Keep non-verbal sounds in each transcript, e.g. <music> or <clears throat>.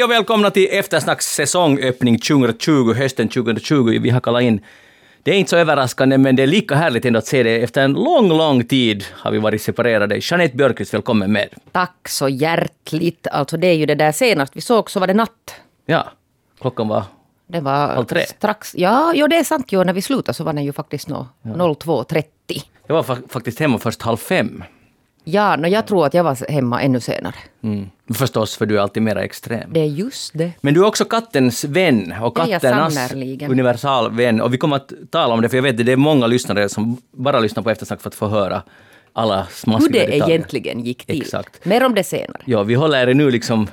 Hej och välkomna till Eftersnacks säsongöppning 2020, hösten 2020. Vi har kallat in det är inte så överraskande, men det är lika härligt ändå att se det. Efter en lång, lång tid har vi varit separerade. Jeanette Björkqvist, välkommen med. Tack så hjärtligt. Alltså det är ju det där senast vi såg så var det natt. Ja, klockan var Det var Halv tre? strax... Ja, jo, det är sant. Jo, när vi slutade så var den ju faktiskt nå 02.30. Jag var fa- faktiskt hemma först halv fem. Ja, no, jag tror att jag var hemma ännu senare. Mm. Förstås, för du är alltid mera extrem. Det är just det. Men du är också kattens vän och katternas universalvän. Och vi kommer att tala om det, för jag vet att det är många lyssnare som bara lyssnar på eftersnack för att få höra alla Hur smaskiga det detaljer. egentligen gick till. Exakt. Mer om det senare. Ja, vi håller er nu liksom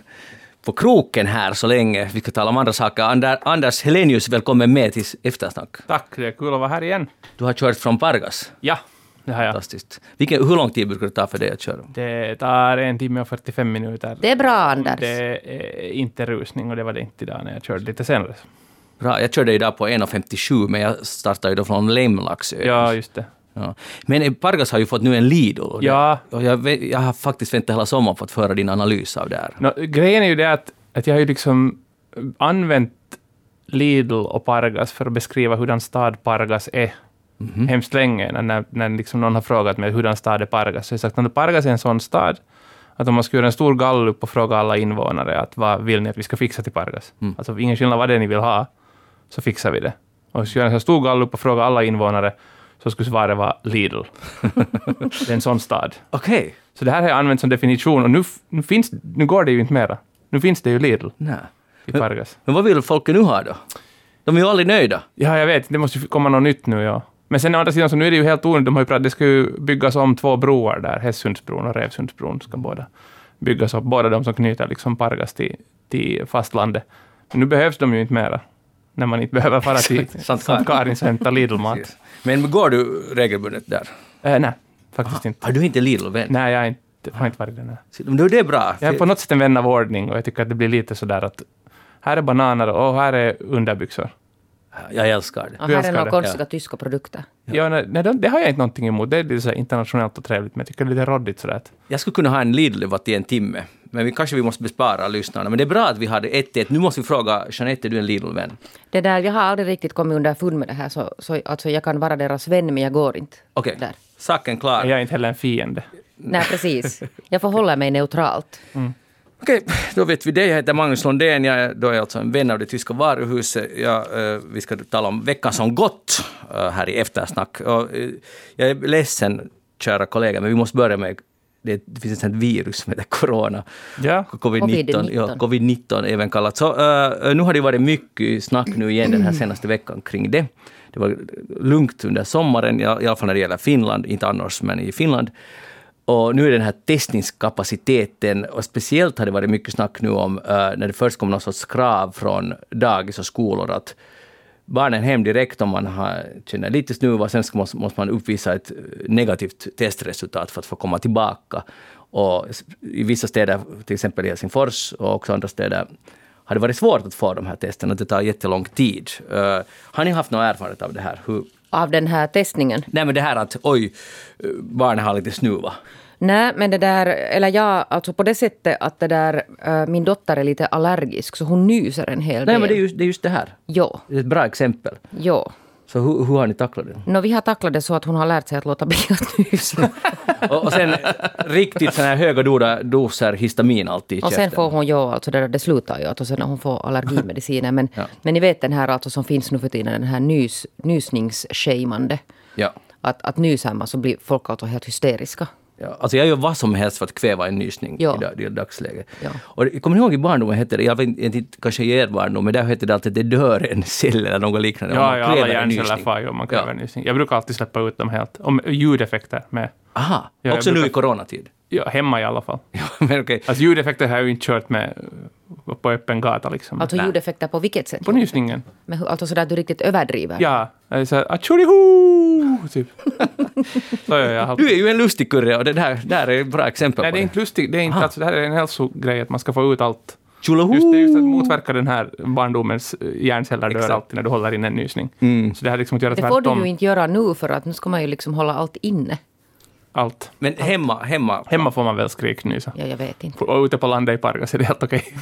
på kroken här så länge. Vi ska tala om andra saker. Ander, Anders Helenius, välkommen med till eftersnack. Tack, det är kul att vara här igen. Du har kört från Pargas. Ja, det har jag. Fantastiskt. Vilken, hur lång tid brukar det ta för dig att köra? Det tar en timme och 45 minuter. Det är bra, Anders. Det är inte rusning och det var det inte idag när jag körde lite senare. Bra, jag körde idag på 1.57 men jag startade ju då från Lemlaxö. Ja, just det. Ja. Men eh, Pargas har ju fått nu en det- Ja. Och jag, jag har faktiskt väntat hela sommaren på att få höra din analys av det här. Nå, grejen är ju det att, att jag har ju liksom använt Lidl och Pargas för att beskriva hurdan stad Pargas är. Hemskt länge, när, när, liksom någon har frågat mig hurdan stad är Pargas. Så jag har sagt att Pargas är en sån stad att om man skulle göra en stor gallup och fråga alla invånare att vad vill ni att vi ska fixa till Pargas? Alltså ingen skillnad vad det är ni vill ha, så fixar vi det. Och skulle göra en stor gallup och fråga alla invånare, så skulle svaret vara Lidl. <laughs> det är en sån stad. Okej. Så det här har jag använt som definition och nu, nu, finns, nu går det ju inte mera. Nu finns det ju Lidl Nej. i Pargas. Men vad vill folket nu ha då? De är ju aldrig nöjda. Ja, jag vet. Det måste ju komma något nytt nu, ja. Men sen å andra sidan så nu är det ju helt onödigt. De har ju pratat, det ska ju byggas om två broar där. Hästsundsbron och Revsundsbron ska båda byggas upp. Båda de som knyter liksom Pargas till, till fastlandet. Men nu behövs de ju inte mera. När man inte behöver fara till Sankt Karins och hämta Lidl-mat. Men går du regelbundet där? Eh, nej, faktiskt inte. Har du inte Lidl-vän? Nej, jag inte, har inte varit där. Men det är bra. Jag är på något sätt en vän av ordning och jag tycker att det blir lite sådär att här är bananer och här är underbyxor. Jag älskar det. Och här är några konstiga tyska produkter. Ja, nej, nej, det har jag inte någonting emot. Det är lite så internationellt och trevligt, men jag tycker det är lite råddigt sådär. Jag skulle kunna ha en Lidl-debatt i en timme. Men vi kanske vi måste bespara lyssnarna. Men det är bra att vi hade 1-1. Nu måste vi fråga, Jeanette, är du en Lidl-vän? Det där, jag har aldrig riktigt kommit underfund med det här. Så, så, alltså, jag kan vara deras vän, men jag går inte Okej, där. saken klar. Jag är inte heller en fiende. Nej, precis. Jag förhåller mig neutralt. Okej, då vet vi det. Jag heter Magnus Lundén. Jag är, då är jag alltså en vän av det tyska varuhuset. Jag, eh, vi ska tala om veckan som gått eh, här i eftersnack. Och, eh, jag är ledsen, kära kollegor, men vi måste börja med det, det finns ett virus som heter corona. Ja, Covid-19, Covid-19. ja, covid-19 även kallat. Så, eh, nu har det varit mycket snack nu igen den här senaste veckan kring det. Det var lugnt under sommaren, i alla fall när det gäller Finland, inte annars, men i Finland. Och nu är den här testningskapaciteten, och speciellt har det varit mycket snack nu om eh, när det först kom någon sorts krav från dagis och skolor att barnen hem direkt om man har, känner lite snuva, sen ska, måste, måste man uppvisa ett eh, negativt testresultat för att få komma tillbaka. Och i vissa städer, till exempel i Helsingfors och också andra städer, har det varit svårt att få de här testerna, att det tar jättelång tid. Uh, har ni haft någon erfarenhet av det här? Hur, av den här testningen. nej men det här att oj, barnen har lite snuva. Nej, men det där, eller ja, alltså på det sättet att det där, äh, min dotter är lite allergisk så hon nyser en hel del. Nej men det är just det, är just det här. Jo, Det är ett bra exempel. jo. Så hur, hur har ni tacklat det? No, vi har tacklat det så att hon har lärt sig att låta bli att nysa. <laughs> Och, och sen riktigt såna här höga doser histamin alltid i och sen får hon ju, alltså det, det slutar ju att och sen när hon får allergimediciner. Men, Ja. men ni vet den här alltså som finns nu för tiden, den här nys, nysningsshamande. Ja. Att, att nyser man så blir folk alltså helt hysteriska. Ja, alltså jag gör vad som helst för att kväva en nysning Ja. i, dag, i dagsläget. Ja. Och det- kommer ihåg i barndomen hette det, jag vet inte, kanske i er barndom, men där hette det alltid att det dör en cell eller något liknande. ja, man ja alla kväver hjärnceller far ju om man Ja. kräver en nysning. Jag brukar alltid släppa ut dem helt. Om ljudeffekter med. Aha, Ja, jag också nu brukar- i coronatid. Ja, hemma i alla fall. <laughs> Ja, men okej. Alltså ljudeffekter har jag ju inte kört med på öppen gata liksom. Alltså ljudeffekter på vilket sätt? på nysningen. Men hur- alltså sådär att du riktigt överdriver? Ja, alltså atjoliho! <laughs> Typ. <laughs> Så jag alltid. Du är ju en lustig kurre och det där, där är ett bra exempel Nej, på det är det. inte lustigt. Det, är inte, alltså, det här är en hälsogrej, att man ska få ut allt. Tjolaho! Just det, just att motverka den här barndomens eh, hjärnceller dör alltid när du håller in en nysning. Mm. Så det här liksom att göra Det får du tvärtom. ju inte göra nu för att nu ska man ju liksom hålla allt inne. Allt. Men hemma, hemma, Hemma får man väl skriknysa. Ja, jag vet inte. Och ute på landet i Pargas är det helt okej.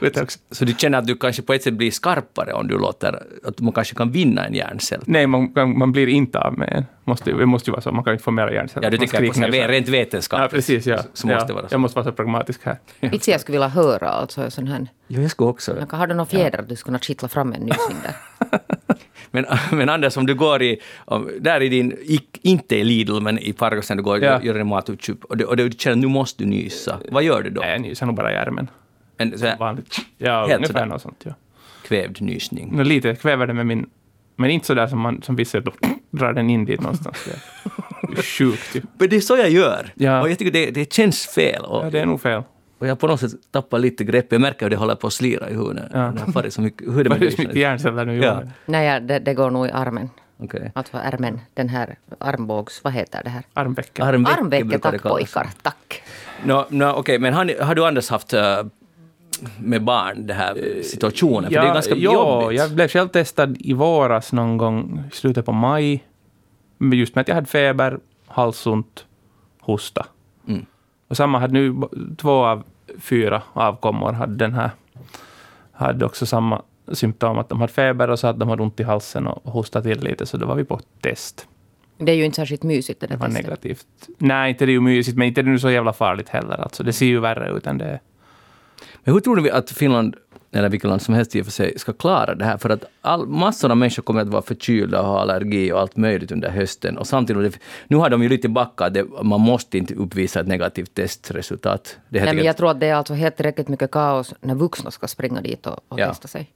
<laughs> Också. så du känner att du kanske på ett sätt blir skarpare om du låter, att man kanske kan vinna en hjärncell? Nej, man, man man blir inte av med en. Måste, det måste ju vara så, man kan inte få mera hjärnceller. Ja, du tänker på så här, skriknyser. rent vetenskapligt. Ja, precis. Ja. Så, så måste ja. det vara så. Jag måste vara så pragmatisk här. <laughs> Inte jag skulle vilja höra alltså sån här. Jo, jag skulle också. Jag kan ha någon fjäder att du skulle kunna kittla fram en nysning där. <laughs> Men, men Anders, om du går i, om, där i din, i, inte i Lidl, men i när du går och Ja. gör en matuppköp och, du- och du känner att nu måste du nysa, vad gör du då? Nej, jag nyser nog bara i ärmen. En så här, Vanligt. Ja, Helt ungefär sådär. något sånt. Ja. kvävd nysning. Nå, lite kväver det med min... Men inte så där som, man, som vissa då, <clears throat> drar den in dit någonstans. Det är sjukt ju. Men det är så jag gör. Ja. Och jag tycker det, det känns fel. Och, Ja, det är nog fel. Och jag har på något sätt tappat lite grepp. Jag märker hur det håller på att slira i huvudet. Ja. Det har farit så mycket. Hur är det <laughs> Vad med är det så mycket hjärnceller nu? Ja. Ja. Nej, ja, det, det går nog i armen. Okej. Alltså ärmen, den här armbågs... Vad heter det här? Armvecket Armvecket, det tack pojkar, tack. Nå, nå, okej, men har, ni, har du Anders haft äh, med barn den här situationen? För det är ganska ja, jobbigt. jag blev själv testad i våras någon gång i slutet på maj. Just med att jag hade feber, halsont, hosta. Mm. Och samma hade nu två av fyra avkommor hade den här. Hade också samma symptom, att de hade feber och så att de hade ont i halsen och hostade till lite, så då var vi på test. Det är ju inte särskilt mysigt det Det där var testet. negativt. Nej, inte det är ju mysigt, men inte är det nu så jävla farligt heller. Alltså, det ser ju värre ut än det är. Men hur tror du att Finland, eller vilket land som helst i och för sig, ska klara det här? För att all, massor av människor kommer att vara förkylda och ha allergi och allt möjligt under hösten. Och samtidigt, nu har de ju lite backat, det, man måste inte uppvisa ett negativt testresultat. Det Nej, men jag tror att det är alltså helt tillräckligt mycket kaos när vuxna ska springa dit och, och Ja. testa sig.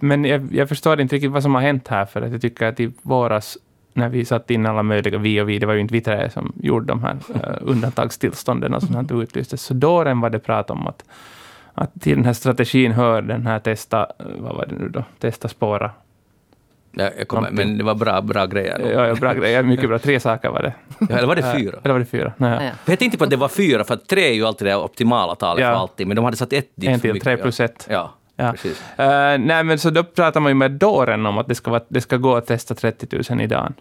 Men jag, jag förstår inte riktigt vad som har hänt här, för att jag tycker att i våras, när vi satte in alla möjliga, vi och vi, det var ju inte vi tre som gjorde de här uh, undantagstillstånden och sånt här <laughs> utlystes, så då var det prat om att, att till den här strategin hör den här testa, vad var det nu då, testa spåra. Ja, jag kommer, men det var bra, bra grejer. Ja, ja, bra grejer, mycket bra, tre saker var det. Ja, eller var det fyra? Eller var det fyra? Nej, Ja, ja. För jag tänkte på att det var fyra, för att tre är ju alltid det optimala talet Ja. för allting, men de hade satt ett dit En för till, mycket, tre plus ett. Ja, Ja. precis. Eh, nej, men så då pratar man ju med dåren om att det ska, vara, det ska gå att testa 30 000 i dagen.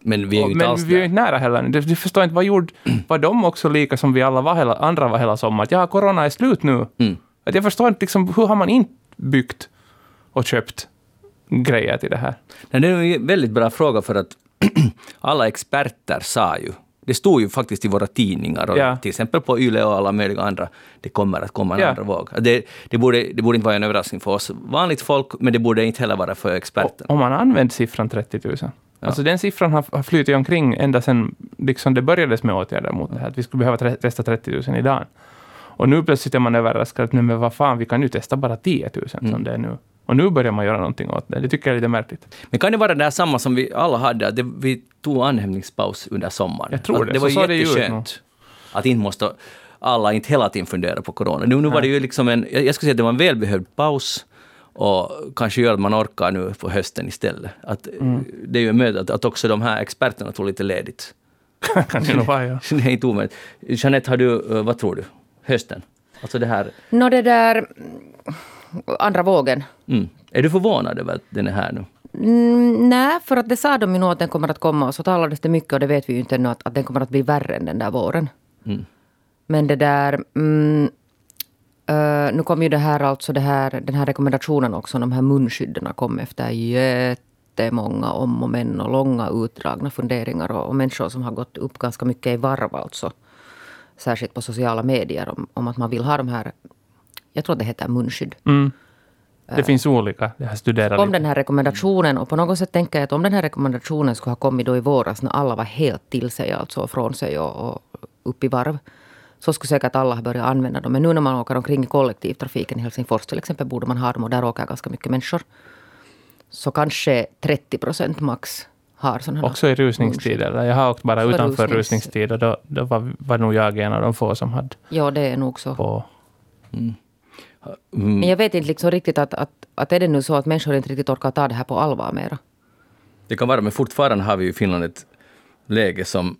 Men vi är ju inte alls vi är inte nära heller. Du, du förstår inte, vad gjorde, <clears throat> var de också lika som vi alla var hela, andra var hela sommaren? Att ja, corona är slut nu. Mm. Att jag förstår inte, liksom, hur har man inte byggt och köpt grejer till det här? Nej, det är en väldigt bra fråga för att <clears throat> alla experter sa ju, det stod ju faktiskt i våra tidningar och Ja. till exempel på YLE och alla möjliga andra, det kommer att komma en Ja. andra våg. Det, det, borde, det borde inte vara en överraskning för oss vanligt folk, men det borde inte heller vara för experterna. Om man använder siffran 30 000. Alltså den siffran har, har flutit omkring ända sedan liksom det börjades med åtgärder mot det här, att vi skulle behöva testa 30 000 i dagen. Och nu plötsligt är man överraskad, att nej, men vad fan, vi kan ju testa bara 10 000 Mm. som det är nu. Och nu börjar man göra någonting åt det. Det tycker jag är lite märkligt. Men kan det vara det här samma som vi alla hade, att det, vi tog andhämningspaus under sommaren? Jag tror att det. Det Så var såg det jätteskönt att inte måste alla inte hela tiden fundera på corona. Nu, nu var det ju liksom en, jag skulle säga att det var en välbehövd paus och kanske gör att man orkar nu på hösten istället. Att, Mm. Det är ju möjligt att, att också de här experterna tog lite ledigt. <laughs> kan det nog vara, ja. <laughs> Det är inte omöjligt. Jeanette, har du, eh, vad tror du? Hösten? Alltså det här, Nå, det där... Andra vågen. mm. Är du förvånad över att den är här nu? Mm, nej, för att det sa de ju nog att den kommer att komma och så talades det mycket och det vet vi ju inte ännu att, att den kommer att bli värre än den där våren. Mm. Men det där... Mm, eh, nu kom ju det här alltså det här, den här rekommendationen också, de här munskydden kom efter jättemånga om och men och långa utdragna funderingar och, och människor som har gått upp ganska mycket i varv alltså. Särskilt på sociala medier om, om att man vill ha de här, jag tror det heter munskydd. Mm. Det finns olika. Jag har studerat Om lite. den här rekommendationen och på något sätt tänker jag att om den här rekommendationen skulle ha kommit då i våras när alla var helt till sig, alltså från sig och, och upp i varv. Så skulle säkert alla ha börjat använda dem. Men nu när man åker omkring i kollektivtrafiken i Helsingfors till exempel borde man ha dem och där åker ganska mycket människor. Så kanske 30 procent max har sådana. Också i rusningstid. Eller? Jag har åkt bara utanför rusnings- rusningstid och då, då var, var nog jag en av de få som hade Ja, det är nog så. på. Mm. Men jag vet inte liksom riktigt att, att, att är det nu så att människor inte riktigt orkar ta det här på allvar mera. Det kan vara, men fortfarande har vi ju i Finland ett läge som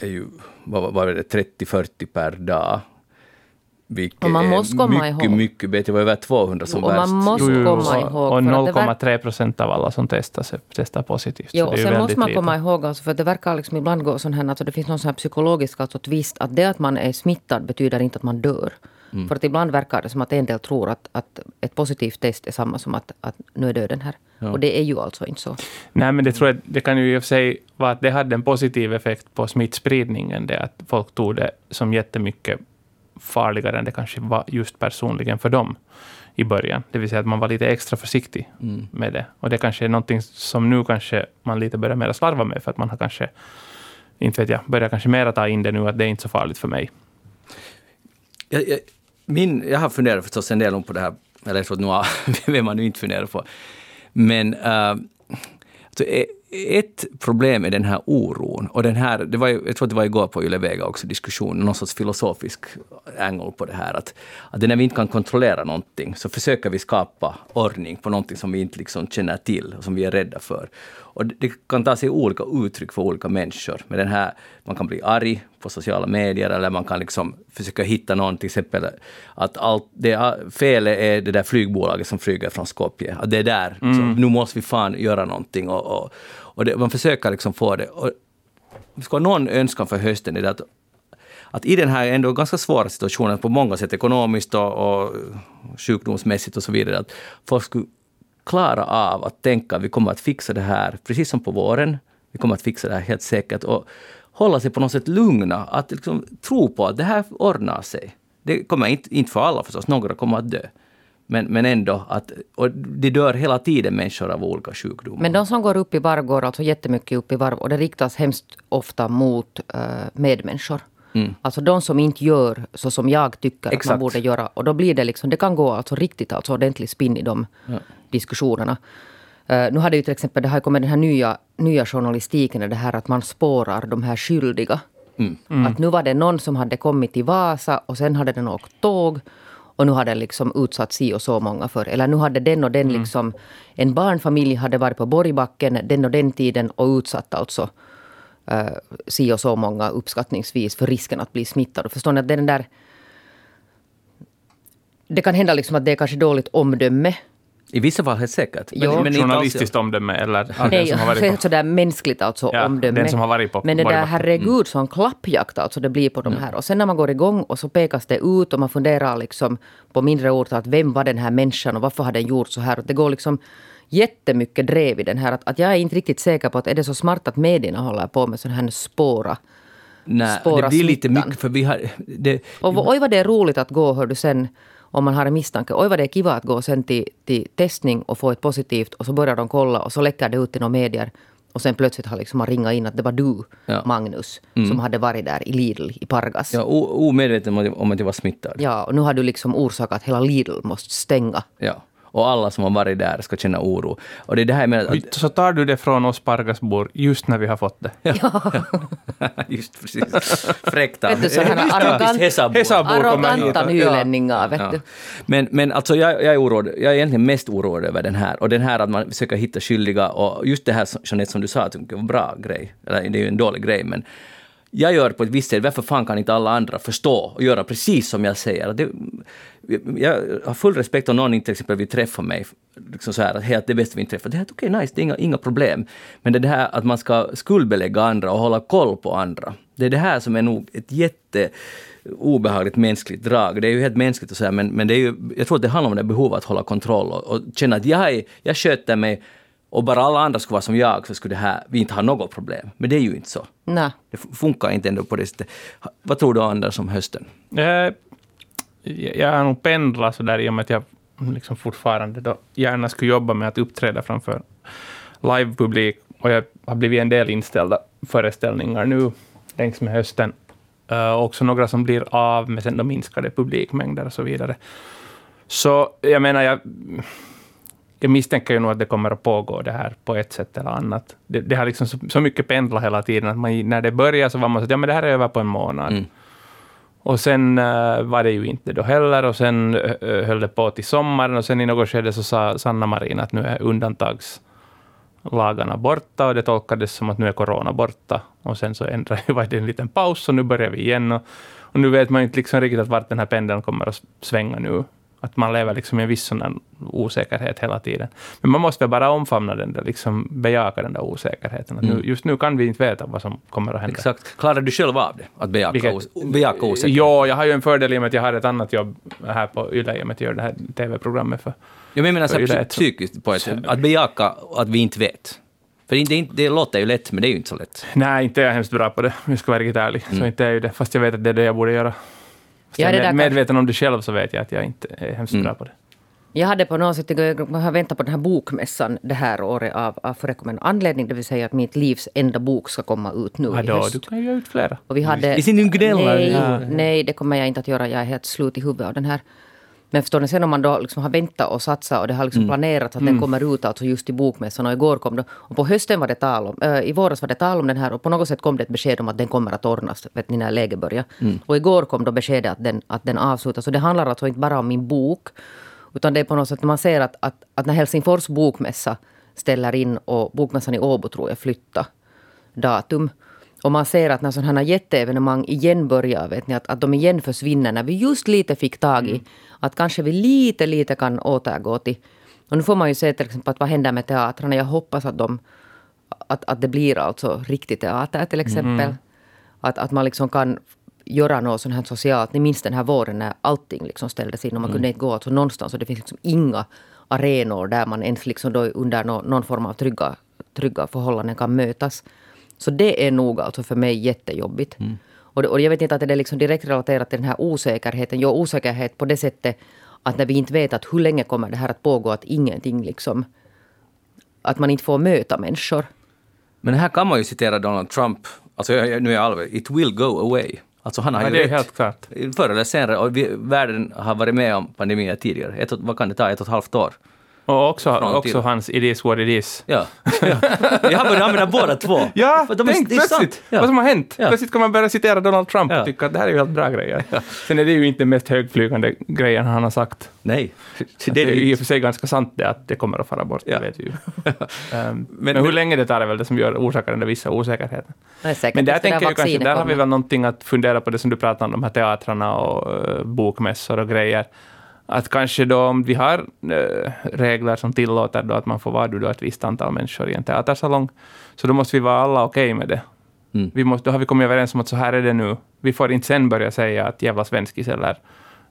är ju, vad, vad är det, 30-40 per dag. Vilket Och man måste komma mycket, ihåg. mycket bättre. Det var över 200 som Och man värst. måste Jo, komma och- ihåg. Och för att det verkar- 0,3 procent av alla som testas testar positivt. Jo, och sen måste man lite. komma ihåg, alltså, för det verkar liksom ibland gå sån här, alltså det finns någon sån här psykologisk alltså, twist, att det att man är smittad betyder inte att man dör. Mm. För att ibland verkar det som att en del tror att, att ett positivt test är samma som att, att nu är döden här. Och det är ju alltså inte så. Nej, men det tror jag, det kan ju i och för sig vara att det hade en positiv effekt på smittspridningen, det att folk tog det som jättemycket farligare än det kanske var just personligen för dem i början. Det vill säga att man var lite extra försiktig med det. Och det kanske är någonting som nu kanske man lite börjar mer slarva med, för att man har kanske, inte vet jag, börjar kanske mera ta in det nu, att det är inte så farligt för mig. Jag, jag, min, jag har funderat förstås en del om på det här, eller jag tror att nu <laughs> vem man nu inte funderar på. Men uh, alltså, ett problem är den här oron. Och den här, det var, jag tror att det var igår på Yle Vega också diskussion, någon sorts filosofisk angle på det här. Att, att när vi inte kan kontrollera någonting så försöker vi skapa ordning på någonting som vi inte liksom känner till och som vi är rädda för. Och det, kan ta sig olika uttryck för olika människor. Men den här, man kan bli arg på sociala medier eller man kan liksom försöka hitta någon, till exempel att allt det, felet är det där flygbolaget som flyger från Skopje. Att det är där, så nu måste vi fan göra någonting. Och, och, och det, man försöker liksom få det. Och, ska ha någon önskan för hösten är det att att i den här ändå ganska svåra situationen på många sätt, ekonomiskt och, och sjukdomsmässigt och så vidare, att folk skulle klara av att tänka att vi kommer att fixa det här, precis som på våren. Vi kommer att fixa det här helt säkert. Och hålla sig på något sätt lugna, att liksom tro på att det här ordnar sig. Det kommer inte, inte för alla förstås, några kommer att dö. Men, men ändå, att, och det dör hela tiden människor av olika sjukdomar. Men de som går upp i varv går alltså jättemycket upp i varv och det riktas hemskt ofta mot uh, medmänniskor. Alltså de som inte gör så som jag tycker att Exakt. man borde göra. Och då blir det liksom, det kan gå alltså riktigt alltså ordentlig spinn i de diskussionerna. Eh, nu har det ju till exempel, det har kommit den här nya, nya journalistiken, det här att man spårar de här skyldiga. Att nu var det någon som hade kommit till Vasa och sen hade den åkt tåg. Och nu har den liksom utsatt si och så många för. Eller nu hade den och den liksom... En barnfamilj hade varit på Borgbacken den och den tiden och utsatt alltså uh, si och så många uppskattningsvis för risken att bli smittad. Och förstår ni att det är den där... Det kan hända liksom att det är kanske dåligt omdöme. I vissa fall helt säkert. Jo. alls- Journalistiskt omdöme, eller Nej, som har varit <laughs> på... sådär mänskligt alltså Ja, omdöme. den som har varit på Men det där herregud sån klappjakt alltså det blir på de här. Och sen när man går igång och så pekas det ut och man funderar liksom på mindre ord att vem var den här människan och varför har den gjort så här. Och det går liksom jättemycket drev i den här. Att, att jag är inte riktigt säker på att är det så smart att medierna håller på med sån här spåra. Nej, spåra det blir lite smittan. mycket för vi har... Det, Och oj vad det är roligt att gå, hör du sen, om man har en misstanke. Oj vad det är kiva att gå sen till, till testning och få ett positivt och så börjar de kolla och så läcker det ut till några medier. Och sen plötsligt har liksom man ringat in att det var du, Ja. Magnus, som hade varit där i Lidl i Pargas. Ja. omedveten om att- jag var smittad. och nu har du liksom orsakat att hela Lidl måste stänga. Ja. Och alla som har varit där ska känna oro. Och det är det här menar... Att, Så tar du det från oss Pargasbor just när vi har fått det. <laughs> just precis. Fräckt av- <laughs> arrogant- Arroganta nylänningar, vet Ja. du. Men, men alltså jag, jag är oroad. Jag är egentligen mest oroad över den här. Och den här att man försöker hitta skyldiga. Och just det här som- Jeanette som du sa, att det var en bra grej. Eller det är ju en dålig grej, men jag gör på ett visst sätt. Varför fan kan inte alla andra förstå och göra precis som jag säger? Det, jag har full respekt om någon inte till exempel vill träffa mig. Liksom så här, att helt det bästa vi inte träffas. Det är helt okej, nice, det är inga, inga problem. Men det är det här att man ska skuldbelägga andra och hålla koll på andra. Det är det här som är nog ett jätte obehagligt mänskligt drag. Det är ju helt mänskligt att säga, men, men det är ju, jag tror att det handlar om det behovet att hålla kontroll och, och känna att jag, är, jag sköter mig och bara alla andra skulle vara som jag så skulle det här, vi inte ha något problem. Men det är ju inte så. Nej. Det funkar inte ändå på det sättet. Vad tror du Anders om hösten? Eh, Jag har nog pendlat så där i och med att jag liksom fortfarande då gärna skulle jobba med att uppträda framför livepublik. Och jag har blivit en del inställda föreställningar nu längs med hösten. Uh, också några som blir av med sen då minskade publikmängder och så vidare. Så jag menar, jag, jag misstänker ju nog att det kommer att pågå det här på ett sätt eller annat. Det, det har liksom så, så mycket pendlat hela tiden att man, när det började så var man så att ja, men det här är över på en månad. Mm. Och sen eh, var det ju inte då heller och sen uh, höll det på till sommaren och sen i något skede så sa Sanna Marin att nu är undantags lagarna borta och det tolkades som att nu är corona borta. Och sen så ändrade <laughs> det en liten paus och nu börjar vi igen. Och, och nu vet man inte liksom riktigt att vart den här pendeln kommer att svänga nu. Att man lever liksom i en viss sån osäkerhet hela tiden. Men man måste bara omfamna den där, liksom bejaka den där osäkerheten. Att nu, Mm. just nu kan vi inte veta vad som kommer att hända. Exakt. Klarar du själv av det? Att bejaka, Vilket- os bejaka osäkerhet? Ja, jag har ju en fördel i och med att jag har ett annat jobb här på Yle, i och med att jag gör det här TV-programmet för Jag menar så det ett- psykiskt på ett. Att bejaka att vi inte vet. För det, inte, det låter ju lätt, men det är ju inte så lätt. Nej, inte är jag hemskt bra på det, om jag ska vara riktigt ärlig. Mm. Så inte är ju det, fast jag vet att det är det jag borde göra. Jag är medveten om det själv så vet jag att jag inte är hemskt Mm. bra på det. Jag hade på något sätt, jag har väntat på den här bokmässan det här året av, av förekommande anledning, det vill säga att mitt livs enda bok ska komma ut nu Ja, i höst. du kan ju ut flera. Och vi hade, I sin gnälla. nej, Ja. nej, det kommer jag inte att göra. Jag är helt slut i huvudet av den här. Men förstår ni, sen om man då liksom har väntat och satsat och det har liksom Mm. planerat att den kommer ut alltså just i bokmässan och igår kom det. Och på hösten var det tal om, äh, i våras var det tal om den här och på något sätt kom det ett besked om att den kommer att ordnas, vet ni, när läget börjar. Mm. Och igår kom då beskedet att den, att den avslutas. Så det handlar alltså inte bara om min bok, utan det är på något sätt man ser att, att, att när Helsingfors bokmässa ställer in och bokmässan i Åbo tror jag flyttar datum. Och man ser att när sådana jätteevenemang igen börjar, vet ni, att, att de igen försvinner när vi just lite fick tag i att kanske vi lite, lite kan återgå till... Och nu får man ju se till exempel att vad händer med teatrarna. Jag hoppas att, de, att, att det blir alltså riktig teater till exempel. Att, att man liksom kan göra något sånt här socialt. Ni minns den här våren när allting liksom ställdes in och man kunde inte gå alltså någonstans. Och det finns liksom inga arenor där man ens liksom då under nå- någon form av trygga, trygga förhållanden kan mötas. Så det är nog alltså för mig jättejobbigt. Och, det, och jag vet inte att det är liksom direkt relaterat till den här osäkerheten. Jo, osäkerhet på det sättet att när vi inte vet att hur länge kommer det här att pågå, att ingenting liksom... Att man inte får möta människor. Men här kan man ju citera Donald Trump. Alltså, jag, jag, nu är jag allvarlig. It will go away. Alltså han har Ja, ju det är helt klart. Förr eller senare. Och vi, världen har varit med om pandemier tidigare. Ett, och- vad kan det ta? Ett och ett halvt år? Och också, också hans It is what it is. Ja. <laughs> ja. Jag har börjat använda båda två. Ja, För de är- tänk är plötsligt Ja. vad som har hänt. Ja. Plötsligt kan man börja citera Donald Trump Ja. och tycka att det här är ju helt bra grejer. Sen är det ju inte den mest högflygande grejen han har sagt. Nej. Det, Det är ju i och för sig ganska sant det att det kommer att fara bort, Ja. det vet vi ju. <laughs> Ehm, men, men- hur länge det tar är väl det som gör, orsakar den där vissa osäkerheten. Men där tänker jag kanske, där har vi väl någonting att fundera på det som du pratar om, de här teatrarna och uh, bokmässor och grejer. Att kanske då om vi har eh, regler som tillåter då att man får vara då ett visst antal människor i en teatersalong, så då måste vi vara alla okej med det. Mm. Vi måste, då har vi kommit överens om att så här är det nu. Vi får inte sen börja säga att jävla svenskis eller,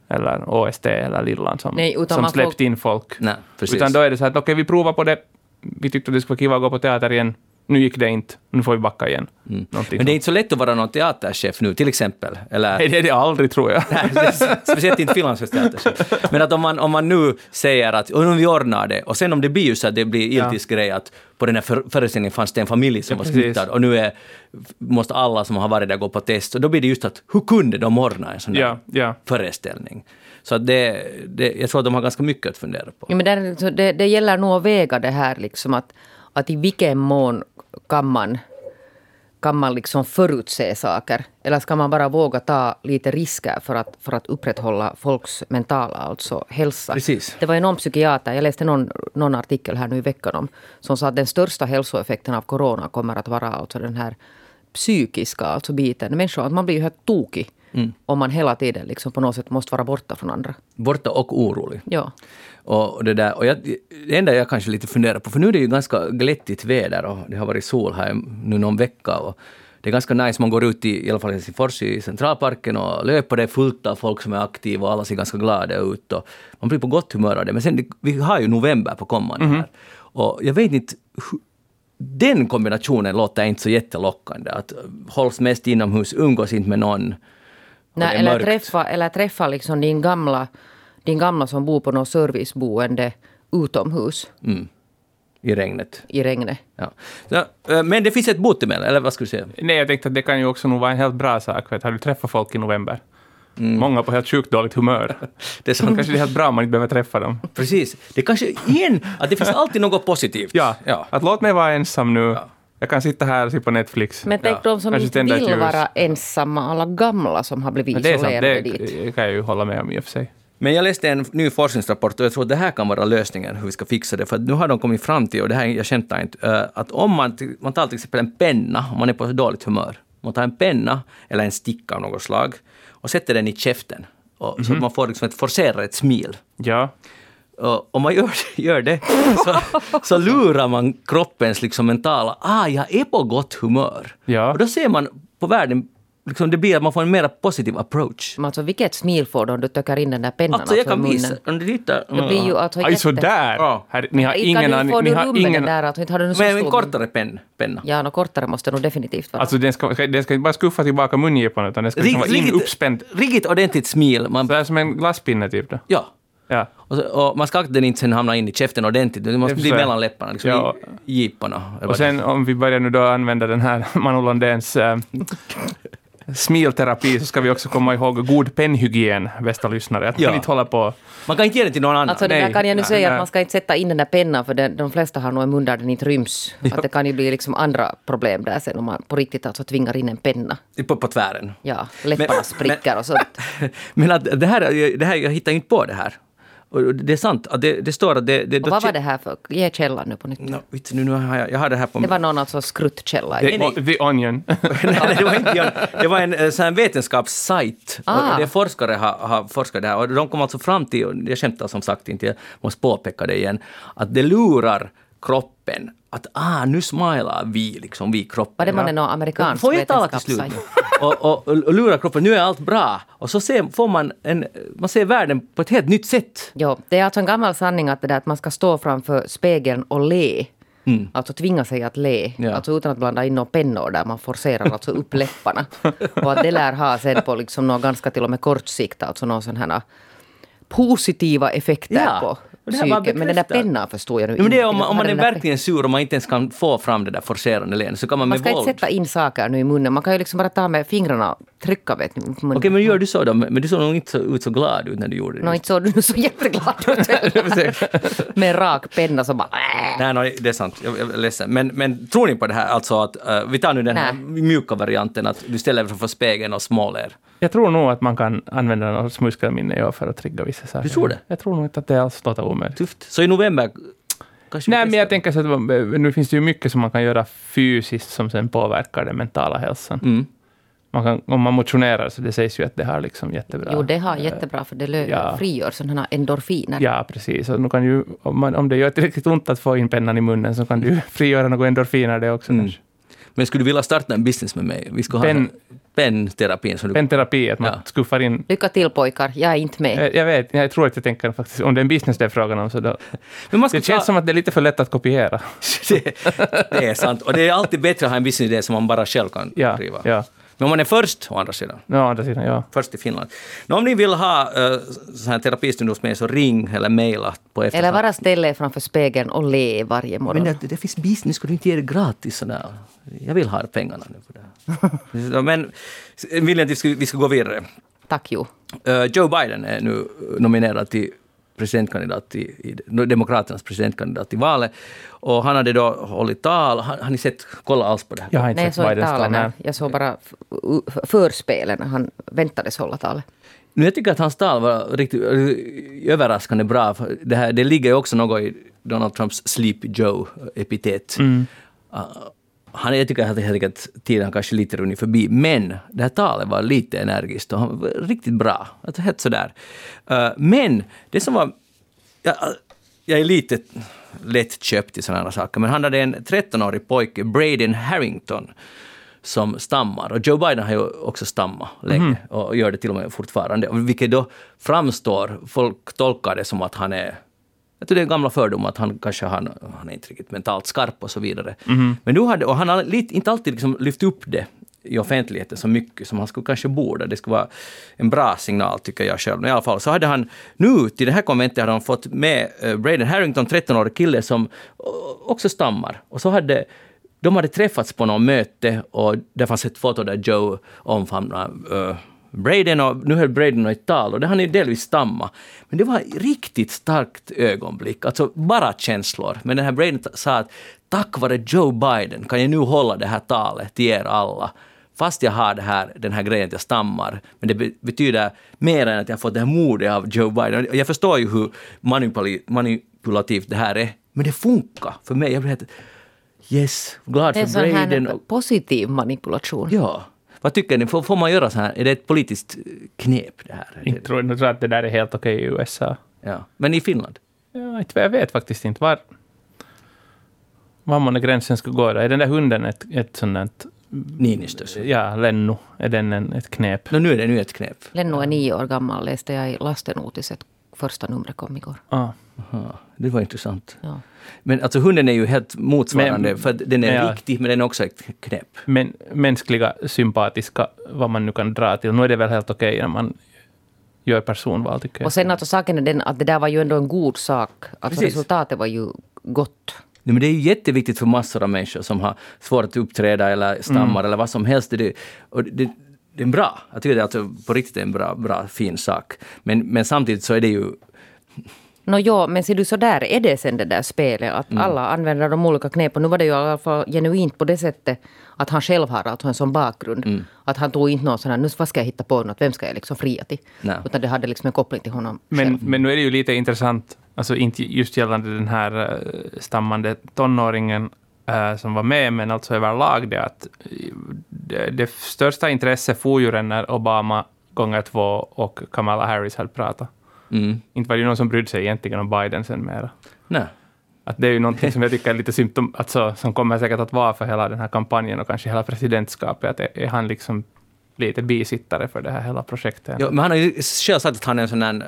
eller OST eller Lillan som, Nej, som släppt in folk. Nej. Utan då är det så att okej, vi provar på det. Vi tyckte det skulle vara kiva att gå på teater igen. Nu gick det inte. Nu får vi backa igen. Någonting Men det är inte så lätt att vara någon teaterchef nu, till exempel. Eller, Nej, det är det aldrig, tror jag. Nej, det Speciellt inte Finlands teaterchef. Men att om man, om man nu säger att om vi ordnar det, och sen om det blir ju så att det blir iltisk grej att på den här för, föreställningen fanns det en familj som Ja, var smittad och nu är, måste alla som har varit där gå på test. Och då blir det just att hur kunde de ordna en sån där Ja, ja. föreställning? Så att det, det, jag tror att de har ganska mycket att fundera på. Ja, men så det, det gäller nog att väga det här liksom att, att i vilken mån kan man, kan man liksom förutse saker? Eller ska man bara våga ta lite risker för att, för att upprätthålla folks mentala alltså hälsa? Precis. Det var någon psykiater, jag läste någon, någon artikel här nu i veckan om, som sa att den största hälsoeffekten av corona kommer att vara alltså den här psykiska alltså biten. Människor, att man blir ju helt tokig om man hela tiden liksom på något sätt måste vara borta från andra. Borta och orolig. Ja. Och det, där, och jag, det enda jag kanske lite funderar på, för nu är det ju ganska glättigt väder och det har varit sol här nu någon vecka. Och det är ganska nice, man går ut i, i alla fall i Helsingfors i centralparken och löper, det är fullt av folk som är aktiva och alla ser ganska glada ut. Och man blir på gott humör av det. Men sen, vi har ju november på kommande här. Och jag vet inte, den kombinationen låter inte så jättelockande. Att hålls mest inomhus, umgås inte med någon. Och det Nej, är eller, mörkt. träffa, eller träffa liksom din, gamla, din gamla som bor på något serviceboende utomhus Mm, I regnet. i regnet. Ja. Så, eh, men det finns ett botemedel, eller vad skulle du säga? Nej, jag tänkte att det kan ju också nog vara en helt bra sak. Vet, har du träffat folk i november? Mm. Många på helt sjukt dåligt humör. <laughs> Det är Så <laughs> kanske det är helt bra om man inte behöver träffa dem. Precis. Det kanske igen, att det finns alltid något positivt. Ja, ja. att låt mig vara ensam nu. Ja. Jag kan sitta här och se på Netflix. Men tänk Ja, de som kanske inte vill ljus. vara ensamma, alla gamla som har blivit Men det är sant, isolerade det dit. det kan jag ju hålla med om i och för sig. Men jag läste en ny forskningsrapport och jag tror att det här kan vara lösningen hur vi ska fixa det. För nu har de kommit fram till, och det här jag känner inte, eh, att om man, man tar till exempel en penna, om man är på dåligt humör, man tar en penna eller en sticka av något slag och sätter den i käften. Och, Så att man får liksom ett forcerat smil. Ja. Och om man gör, <laughs> gör det så, så lurar man kroppens liksom mentala, ah, jag är på gott humör. Ja. Och då ser man på världen, liksom det blir att man får en mer positiv approach. Men alltså vilket smil får du om du töcker in den där pennan Alltså jag alltså kan visa, om du tittar. Det blir ju alltså Aj, jätte... sådär! Ja. Här, ni har ingen aning. får Ni du har rum med den ingen... där? Alltså, inte har du Men en kortare pen, penna. Ja, något kortare måste nog definitivt vara. Alltså den ska, den ska inte bara skuffa tillbaka mungiporna utan den ska liksom vara in uppspänd. riktigt ordentligt smil. Man, Så här som en glasspinne typ då. ja. Ja. Och, så, och man ska akta den inte sen hamna in i käften ordentligt. Det måste bli mellan läpparna, liksom Ja. i giporna. Och sen om vi börjar nu då använda den här <laughs> Manu Lundéns äh, smilterapi så ska vi också komma ihåg god pennhygien, bästa lyssnare. Att Ja. man inte håller på... det- Man kan inte ge den till någon annan. Alltså det där kan jag nu nej, säga nej. att man ska inte sätta in den där pennan för den, de flesta har nog en mun där den inte ryms. Att det kan ju bli liksom andra problem där sen om man på riktigt alltså tvingar in en penna. på, på tvären. Ja, läpparna Men- spricker och sånt. <laughs> Men att det här, det här, jag hittar inte på det här. Och det är sant, att det, det står att det... det Och vad var det här för? Ge källan nu på nytt. No, vet du, nu har jag, jag har det här på... Det var någon alltså skruttkälla. The, nej. the Onion. <laughs> Nej, det var inte. Det var en eh, sån vetenskapssajt. Ah. Och det forskare har, har forskat det här och de kom alltså fram till, och jag skämtar som sagt inte, jag måste påpeka det igen, att det lurar kroppen att ah, nu smilar vi, liksom vi kroppen. Var det månne någon amerikansk Får jag tala till slut? <laughs> och, och, och lurar kroppen, nu är allt bra. Och så ser, får man, en, man ser världen på ett helt nytt sätt. Jo, det är alltså en gammal sanning att, det där att man ska stå framför spegeln och le. Alltså tvinga sig att le. Ja. Alltså utan att blanda in några pennor där man forcerar alltså upp läpparna. <laughs> Och att det lär ha sen på liksom någon ganska till och med kort sikt alltså någon sån här positiva effekter Ja, på det här bara psyket. Men den där pennan förstår jag nu Ja, men det är inte. om, man- om man är verkligen sur och man inte ens kan få fram det där forcerande leendet så kan man Man med ska våld... inte sätta in saker nu i munnen. Man kan ju liksom bara ta med fingrarna och trycka vet ni. Okej, men gör du så då? Men du såg nog inte så, ut så glad ut när du gjorde det. Nå, inte såg du så jätteglad ut. <laughs> <laughs> med en rak penna som bara... Nej, nej, det är sant. Jag är ledsen. Men, men tror ni på det här, alltså att eh, vi tar nu den här Nej. mjuka varianten att du ställer dig framför spegeln och småler. Jag tror nog att man kan använda något muskelminne ja, för att trigga vissa saker. Du tror det? Jag tror nog inte att det alls låter omöjligt. Tufft. Så i november kanske Nej, men jag tänker så att man- nu finns det ju mycket som man kan göra fysiskt som sen påverkar den mentala hälsan. Mm. Man kan, om man motionerar så det sägs ju att det har liksom jättebra... Jo, det har jättebra för det lö- Ja. frigör sådana här endorfiner. Ja, precis. Och nu kan ju, om, man, om det gör tillräckligt ont att få in pennan i munnen så kan du <laughs> frigöra några endorfiner det också. Mm. Men skulle du vilja starta en business med mig? Vi ha Pen- penterapin. Så du, Penterapi, att man Ja. skuffar in... Lycka till pojkar, jag är inte med. Jag, jag vet, jag tror att jag tänker faktiskt, om det är en business det är frågan om, så då, <laughs> men man ska det känns ta, som att det är lite för lätt att kopiera. <laughs> det, det är sant. Och det är alltid bättre att ha en businessidé som man bara själv kan Ja, driva. ja. Men man är först, å andra sidan, å andra sidan, ja. först i Finland. Nå, om ni vill ha här terapistund hos mig så ring eller mejla på Eller bara ställa er framför spegeln och le varje morgon. Men det, det finns business, skulle du inte ge det gratis sådär? Jag vill ha pengarna nu för det. <laughs> Men vill jag att vi ska, vi ska gå vidare. Tack Jo. Uh, Joe Biden är nu nominerad till presidentkandidat i, i Demokraternas presidentkandidat i valet. Och han hade då hållit tal. Har, har ni sett, kolla alls på det här? Jag har inte Nej, sett Bidens tal. nej. Jag såg bara förspelen när han väntades hålla talet. Nu, jag tycker att hans tal var riktigt eh, överraskande bra. Det, här, det ligger ju också något i Donald Trumps Sleepy Joe-epitet. Mm. Han, jag tycker att helt enkelt tiden kanske lite runnit förbi, men det här talet var lite energiskt och han var riktigt bra. Alltså helt sådär. Uh, men det som var... Jag, jag är lite lättköpt i sådana saker, men han hade en 13-årig pojke, Braden Harrington, som stammar. Och Joe Biden har ju också stammat länge och gör det till och med fortfarande. Vilket då framstår, folk tolkar det som att han är jag tror det är gamla fördomar att han kanske han, han är inte riktigt mentalt skarp och så vidare. Men nu hade, och han har lite, inte alltid liksom lyft upp det i offentligheten så mycket som han skulle kanske borde. Det skulle vara en bra signal tycker jag själv. Men i alla fall så hade han nu till det här konventet hade han fått med uh, Braden Harrington, 13-årig kille som uh, också stammar. Och så hade de hade träffats på något möte och det fanns ett foto där Joe omfamnar uh, Braden och nu höll Braden ett tal och det hann ju delvis stamma. Men det var ett riktigt starkt ögonblick, alltså bara känslor. Men den här Braden sa att tack vare Joe Biden kan jag nu hålla det här talet till er alla. fast jag har det här, den här grejen att jag stammar, men det be- betyder mer än att jag fått det här modet av Joe Biden. Jag förstår ju hur manipulativt det här är, men det funkar för mig. Jag blir helt yes, glad Det är en för sån Braden. här positiv manipulation. Ja. Vad tycker ni? Får, får man göra så här? Är det ett politiskt knep det här? Jag tror, jag tror att det där är helt okej i USA. Ja. Men i Finland? Ja, inte- jag vet faktiskt inte var, var man gränsen ska gå. Där. Är den där hunden ett, ett sånt Niinistös? Ja, Lennu. Är den en, ett knep? No, nu är det nu ett knep. Lenno är nio år gammal, läste jag i lastenotiset. Första numret kom igår. Ah. Aha, det var intressant. Ja. Men alltså hunden är ju helt motsvarande, Men- för att den är ja. riktig, men den är också ett knep. Men mänskliga, sympatiska, vad man nu kan dra till. Nu är det väl helt okej när man gör personval, tycker jag. Och sen alltså saken är den att det där var ju ändå en god sak. Alltså Precis. resultatet var ju gott. Nej, men det är ju jätteviktigt för massor av människor som har svårt att uppträda eller stammar eller vad som helst. Det, och det, det är bra. Jag tycker det är alltså på riktigt en bra, bra, fin sak. Men, men samtidigt så är det ju... Nå ja, men ser du så där är det sen det där spelet. Att alla använder de olika knepen. Nu var det ju i alla fall genuint på det sättet att han själv har alltså en sån bakgrund. Att han tog inte någon sån här, nu vad ska jag hitta på något, vem ska jag liksom fria till? Nej. Utan det hade liksom en koppling till honom Men, själv. men nu är det ju lite intressant, alltså inte just gällande den här eh, stammande tonåringen eh, som var med, men alltså överlag det att det, det största intresset for ju när Obama gånger två och Kamala Harris hade pratat. Mm, Inte var det ju någon som brydde sig egentligen om Biden sen mera. nej. Att det är ju någonting som jag tycker är lite symptom, alltså, som kommer säkert att vara för hela den här kampanjen och kanske hela presidentskapet. Att är, är han liksom lite bisittare för det här hela projektet? Ja, men han har ju själv sagt att han är en sån där...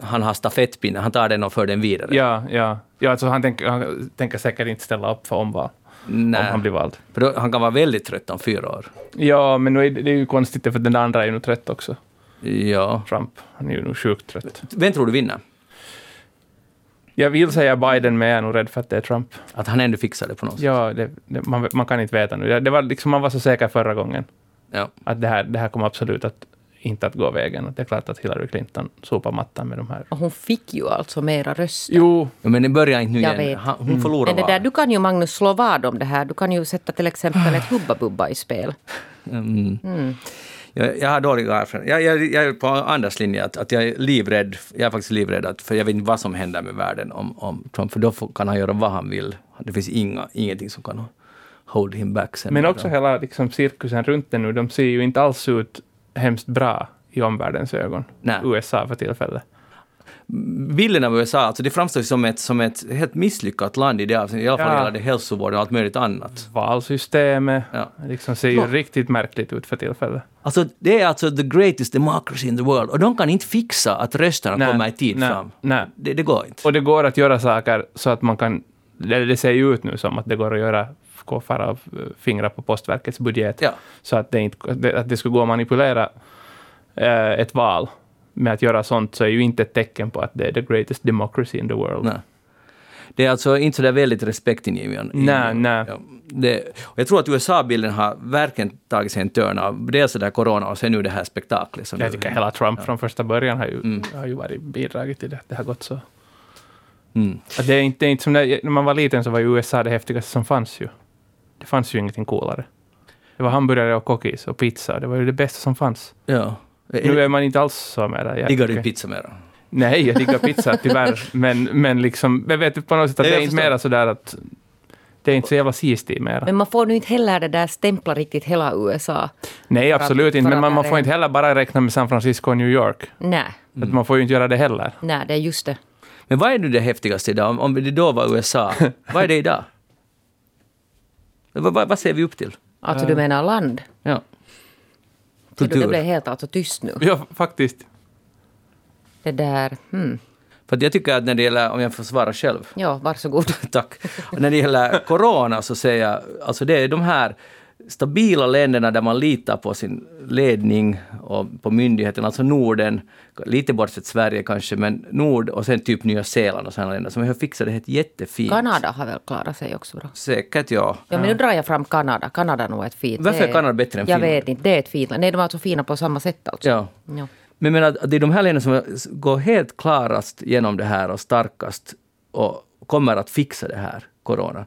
Han har stafettpinne, han tar den och för den vidare. Ja, ja. ja alltså han, tänker, han tänker säkert inte ställa upp för omval Nej. om han blir vald. För då, han kan vara väldigt trött om fyra år. Ja, men nu är det, är ju konstigt för den andra är ju nu trött också, Ja. Trump. Han är ju nu sjukt trött. Vem tror du vinner? Jag vill säga Biden, men jag är nog rädd för att det är Trump. Att han ändå fixar det på något sätt? Ja, det, det, man, man kan inte veta nu. Det, det var liksom, man var så säker förra gången Ja. att det här, det här kommer absolut att, inte att gå vägen. Och det är klart att Hillary Clinton sopar mattan med de här. Och hon fick ju alltså mera röster. Jo, Ja, men det börjar inte nu Jag igen. vet. Han, hon förlorar Men det där, du kan ju Magnus slå vad om det här. Du kan ju sätta till exempel ett <sighs> Hubba Bubba i spel. Mm. Jag, jag har dåliga erfarenheter. Jag, jag, jag är på Anders linje, att, att jag är livrädd. Jag är faktiskt livrädd, att, för jag vet inte vad som händer med världen om, om Trump, för då kan han göra vad han vill. Det finns inga, ingenting som kan hold him back. Sen men då. också hela liksom, cirkusen runt det nu. De ser ju inte alls ut hemskt bra i omvärldens ögon. Nej. USA för tillfället. Bilden av USA, alltså det framstår som ett, som ett helt misslyckat land i det avseendet. I alla fall Ja. gällande hälsovården och allt möjligt annat. Valsystemet Ja. liksom ser ju Nå. riktigt märkligt ut för tillfället. Alltså det är alltså the greatest democracy in the world och de kan inte fixa att rösterna Nej, kommer i tid nej, fram. nej. Det, det går inte. Och det går att göra saker så att man kan... Det, det ser ju ut nu som att det går att göra fara och fingra på postverkets budget. Ja. Så att det, inte, att det skulle gå att manipulera eh, ett val med att göra sånt så är ju inte ett tecken på att det är the greatest democracy in the world. Nej. Det är alltså inte så där väldigt respektingivande. Nej, nej. Ja, det, och jag tror att USA-bilden har verkligen tagit sig en törn av dels det där corona och sen nu det här spektaklet. Som Jag nu- tycker hela Trump från första början har ju, har ju varit bidragit till det. Det har gått så. Mm. Det är inte, det är inte som när, när man var liten så var ju USA det häftigaste som fanns ju. Det fanns ju ingenting coolare. Det var hamburgare och cookies och pizza. Det var ju det bästa som fanns. Ja. Nu är man inte alls så med det. Diggar du pizza mera? Nej, jag diggar pizza <laughs> tyvärr. men, men liksom, jag vet på något sätt att det är inte mera sådär att det är inte så jävla sist i mera. Men man får nu inte heller det där stämpla riktigt hela USA. Nej, att- absolut för inte. Men att man, man får inte heller bara räkna med San Francisco och New York. Nej, Att man får ju inte göra det heller. nej, det är just det. Men vad är nu det häftigaste idag? Om, om det då var USA, <laughs> vad är det idag? vad, vad, vad ser vi upp till? Alltså du menar land? Ja. Du, det Kultur. blev helt alltså tyst nu. Ja, faktiskt. Det där, hmm. För jag tycker att när det gäller, om jag får svara själv, Ja, varsågod. <laughs> Tack. Och när det gäller corona så säger jag, alltså det är de här stabila länderna där man litar på sin ledning och på myndigheten, alltså Norden, lite bortsett Sverige kanske, men Nord och sen typ Nya Zeeland och sådana länder som har fixat det helt jättefint. Kanada har väl klarat sig också bra. Säkert ja. Ja, men nu drar jag fram Kanada. Kanada är nog ett fint. Varför är Kanada bättre än Jag Finland? vet inte, det är ett fint land. Nej, de är alltså fina på samma sätt alltså. ja. Ja. Men jag menar det är de här länderna som går helt klarast genom det här och starkast och kommer att fixa det här, corona.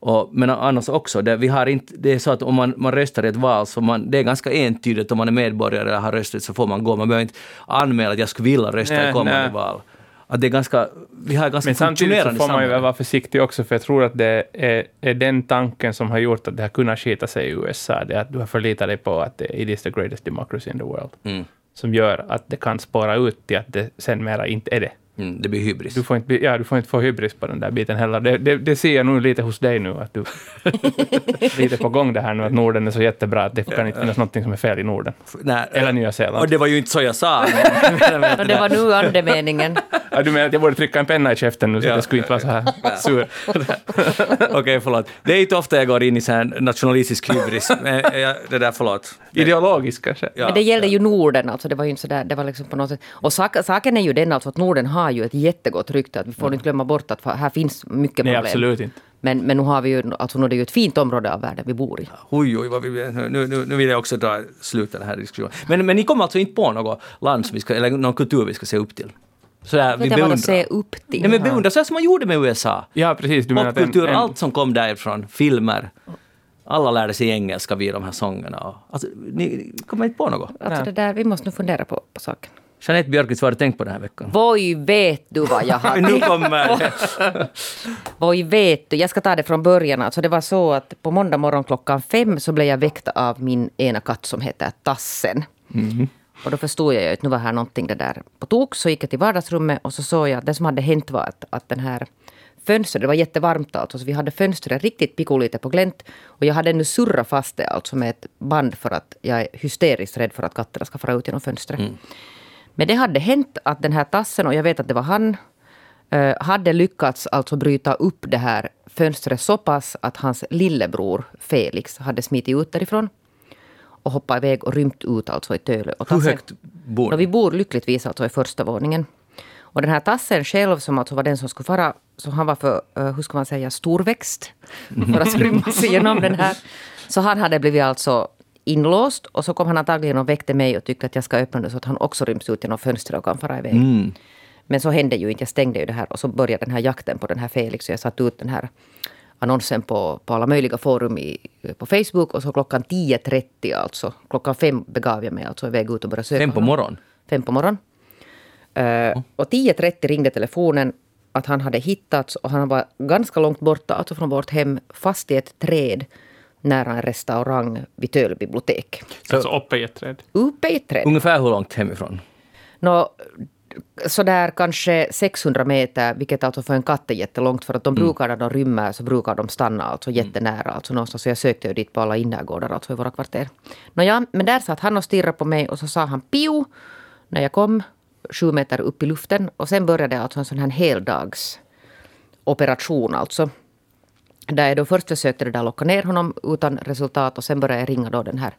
Och, men annars också, det, vi har inte, det är så att om man, man röstar i ett val så man, det är ganska entydigt om man är medborgare eller har röstat så får man gå. Man behöver inte anmäla att jag skulle vilja rösta Nej, i kommande nej. val. Att det är ganska, vi har ganska Men samtidigt så får man ju vara försiktig också, för jag tror att det är, är den tanken som har gjort att det har kunnat skita sig i USA, det är att du har förlitat dig på att det, it is the greatest democracy in the world, Mm. som gör att det kan spåra ut till att det sen mera inte är det. Mm, det blir hybris. Du får inte, ja, du får inte få hybris på den där biten heller. Det, det, det ser jag nog lite hos dig nu, att du är <laughs> lite på gång det här nu, att Norden är så jättebra att det kan inte finnas någonting som är fel i Norden. Nej, Eller Nya Zeeland. och det var ju inte så jag sa. <laughs> Och det var nu andemeningen. Ja, du menar att jag borde trycka en penna i käften nu, så Ja. jag skulle inte vara så här sur? <laughs> Okej, förlåt. Det är inte ofta jag går in i så här nationalistisk hybris. Men jag, det där, förlåt. Ideologisk kanske? Ja, Men det gällde ju Norden, alltså det var ju inte sådär, det var liksom på något sätt. Och sak, saken är ju den alltså att Norden har ju ett jättegott rykte, att vi får inte glömma bort att här finns mycket Nej, problem. absolut inte. Men, men nu har vi ju, alltså nu är det ju ett fint område av världen vi bor i. Oj, oj, vad vi, nu, nu, nu vill jag också dra slut den här diskussionen. Men, men ni kommer alltså inte på något land som vi ska, eller någon kultur vi ska se upp till? Sådär, vi beundrar. ser upp till? Nej, men beundra, så som man gjorde med USA. Ja, precis. Du menar Popkultur, en, allt som kom därifrån, filmer. Alla lärde sig engelska vid de här sångerna. Alltså, ni kommer inte på något? Alltså Nej. det där, vi måste nu fundera på, på saken. Jeanette Björkqvist, vad har du tänkt på den här veckan? Voi vet du vad jag har <laughs> Nu kommer det. <laughs> Voi vet du, jag ska ta det från början. Alltså det var så att på måndag morgon klockan fem så blev jag väckt av min ena katt som heter Tassen. Och då förstod jag ju att nu var här någonting det där på tok. Så gick jag till vardagsrummet och så såg jag att det som hade hänt var att, att den här fönstret, det var jättevarmt alltså, så vi hade fönstret riktigt pikolite på glänt. Och jag hade ännu surrat fast det alltså med ett band för att jag är hysteriskt rädd för att katterna ska fara ut genom fönstret. Men det hade hänt att den här tassen, och jag vet att det var han, eh, hade lyckats alltså bryta upp det här fönstret så pass att hans lillebror Felix hade smitit ut därifrån och hoppat iväg och rymt ut alltså i Tölö. Och Hur högt bor ni? vi bor lyckligtvis alltså i första våningen. Och den här tassen själv, som alltså var den som skulle fara, så han var för, eh, hur ska man säga, storväxt för att <laughs> rymma sig igenom den här. Så han hade blivit alltså inlåst och så kom han antagligen och väckte mig och tyckte att jag ska öppna det så att han också ryms ut genom fönstret och kan fara iväg. Mm. Men så hände ju inte, jag stängde ju det här och så började den här jakten på den här Felix. Så jag satte ut den här annonsen på, på alla möjliga forum i, på Facebook och så klockan 10.30 alltså, klockan fem begav jag mig alltså iväg ut och började söka Fem på morgonen? Fem på morgonen. Eh, och 10.30 ringde telefonen att han hade hittats och han var ganska långt borta, alltså från vårt hem, fast i ett träd nära en restaurang vid Töle bibliotek. alltså uppe i ett träd. Uppe i ett träd. Ungefär hur långt hemifrån? Nå, sådär kanske 600 meter, vilket alltså för en katt är jättelångt. För att de brukar när de rymmer så brukar de stanna alltså jättenära. Alltså någonstans. Så jag sökte ju dit på alla innergårdar alltså i våra kvarter. Nåja, men där satt han och stirrade på mig och så sa han pio när jag kom sju meter upp i luften. Och sen började alltså en sån här heldags operation alltså. Där jag då först försökte det där locka ner honom utan resultat och sen började jag ringa då den här,